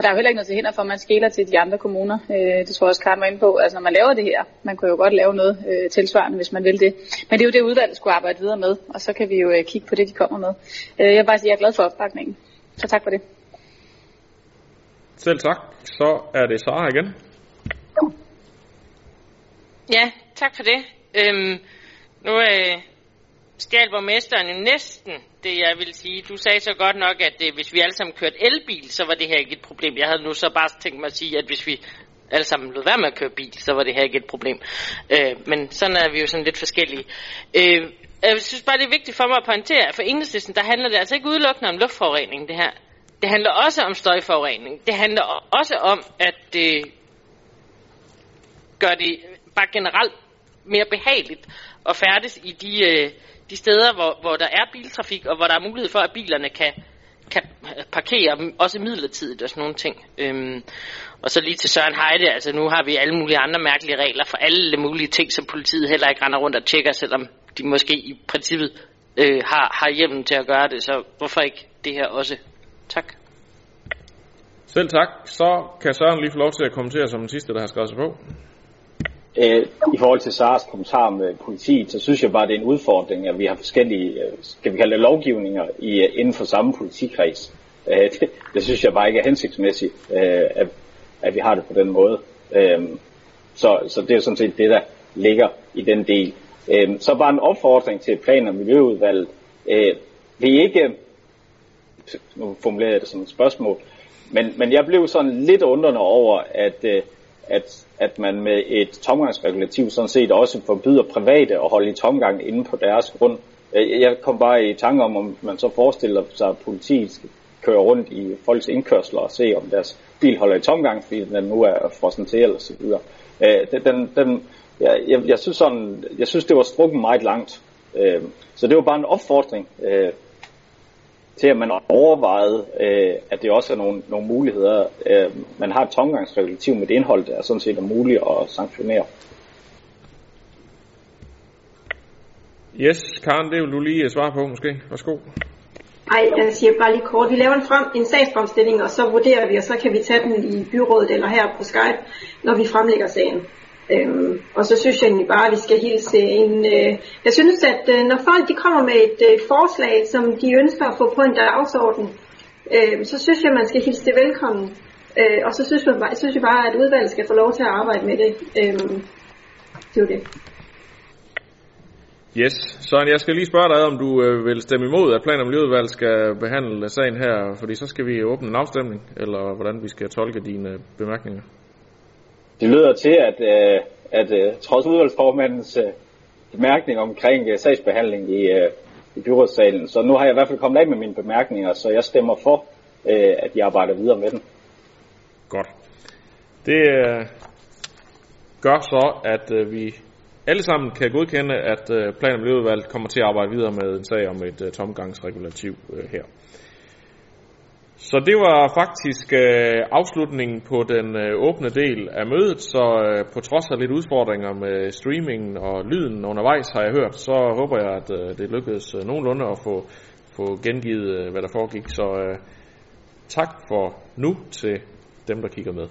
Og der er jo heller ikke noget til hinder for, at man skiller til de andre kommuner. Øh, det tror jeg også, Karen var inde på. Altså når man laver det her, man kunne jo godt lave noget øh, tilsvarende, hvis man vil det. Men det er jo det, udvalget skulle arbejde videre med, og så kan vi jo øh, kigge på det, de kommer med. Øh, jeg vil bare sige, at jeg er glad for opbakningen. Så tak for det. Selv tak. Så er det Sara igen. Ja, tak for det. Øhm, nu øh, stjal borgmesteren jo næsten det, jeg vil sige. Du sagde så godt nok, at øh, hvis vi alle sammen kørte elbil, så var det her ikke et problem. Jeg havde nu så bare tænkt mig at sige, at hvis vi alle sammen lod være med at køre bil, så var det her ikke et problem. Øh, men sådan er vi jo sådan lidt forskellige. Øh, jeg synes bare, det er vigtigt for mig at pointere, at for enhedslisten, der handler det altså ikke udelukkende om luftforurening, det her. Det handler også om støjforurening. Det handler også om, at det gør det bare generelt mere behageligt at færdes i de, øh, de steder, hvor, hvor der er biltrafik, og hvor der er mulighed for, at bilerne kan, kan parkere, også midlertidigt og sådan nogle ting. Øhm, og så lige til Søren Heide, altså nu har vi alle mulige andre mærkelige regler for alle mulige ting, som politiet heller ikke render rundt og tjekker, selvom de måske i princippet øh, har, har hjemmen til at gøre det, så hvorfor ikke det her også? Tak. Selv tak. Så kan Søren lige få lov til at kommentere som den sidste, der har skrevet sig på. Øh, I forhold til Sars kommentar med politiet, så synes jeg bare, det er en udfordring, at vi har forskellige, øh, skal vi kalde det lovgivninger, i, øh, inden for samme politikreds. Øh, det, det synes jeg bare ikke er hensigtsmæssigt, øh, at, at vi har det på den måde. Øh, så, så det er sådan set det, der ligger i den del. Øh, så bare en opfordring til plan- og miljøudvalget. Øh, vi ikke, nu formulerer jeg det som et spørgsmål, men, men jeg blev sådan lidt undrende over, at, øh, at, at man med et tomgangsregulativ sådan set også forbyder private at holde i tomgang inde på deres grund. Jeg kom bare i tanke om, om man så forestiller sig, at politiet kører køre rundt i folks indkørsler og se, om deres bil holder i tomgang, fordi den nu er frossen til eller så videre. Øh, den, den, jeg, jeg, jeg, synes sådan, jeg synes, det var strukket meget langt. Øh, så det var bare en opfordring øh, til, at man overvejede, øh, at det også er nogle, nogle muligheder. Øh, man har et tomgangsregulativ med det indhold, der er sådan set er muligt at sanktionere. Yes, Karen, det vil du lige svare på måske. Værsgo. Ej, jeg siger bare lige kort. Vi laver en, frem, en sagsfremstilling, og så vurderer vi, og så kan vi tage den i byrådet eller her på Skype, når vi fremlægger sagen. Øhm, og så synes jeg egentlig bare, at vi skal hilse en... Øh, jeg synes, at øh, når folk de kommer med et øh, forslag, som de ønsker at få på en dagsorden, øh, så synes jeg, at man skal hilse det velkommen. Øh, og så synes jeg, bare, synes jeg bare, at udvalget skal få lov til at arbejde med det. Øh, det er det. Yes, Søren, jeg skal lige spørge dig, om du øh, vil stemme imod, at plan- og miljøudvalget skal behandle sagen her, fordi så skal vi åbne en afstemning, eller hvordan vi skal tolke dine øh, bemærkninger. Det lyder til, at, øh, at øh, trods udvalgsformandens øh, bemærkning omkring øh, sagsbehandling i, øh, i byrådssalen, så nu har jeg i hvert fald kommet af med mine bemærkninger, så jeg stemmer for, øh, at jeg arbejder videre med den. Godt. Det øh, gør så, at øh, vi alle sammen kan godkende, at øh, plan- og miljøudvalget kommer til at arbejde videre med en sag om et øh, tomgangsregulativ øh, her. Så det var faktisk øh, afslutningen på den øh, åbne del af mødet, så øh, på trods af lidt udfordringer med streamingen og lyden undervejs, har jeg hørt, så håber jeg, at øh, det lykkedes øh, nogenlunde at få, få gengivet, øh, hvad der foregik. Så øh, tak for nu til dem, der kigger med.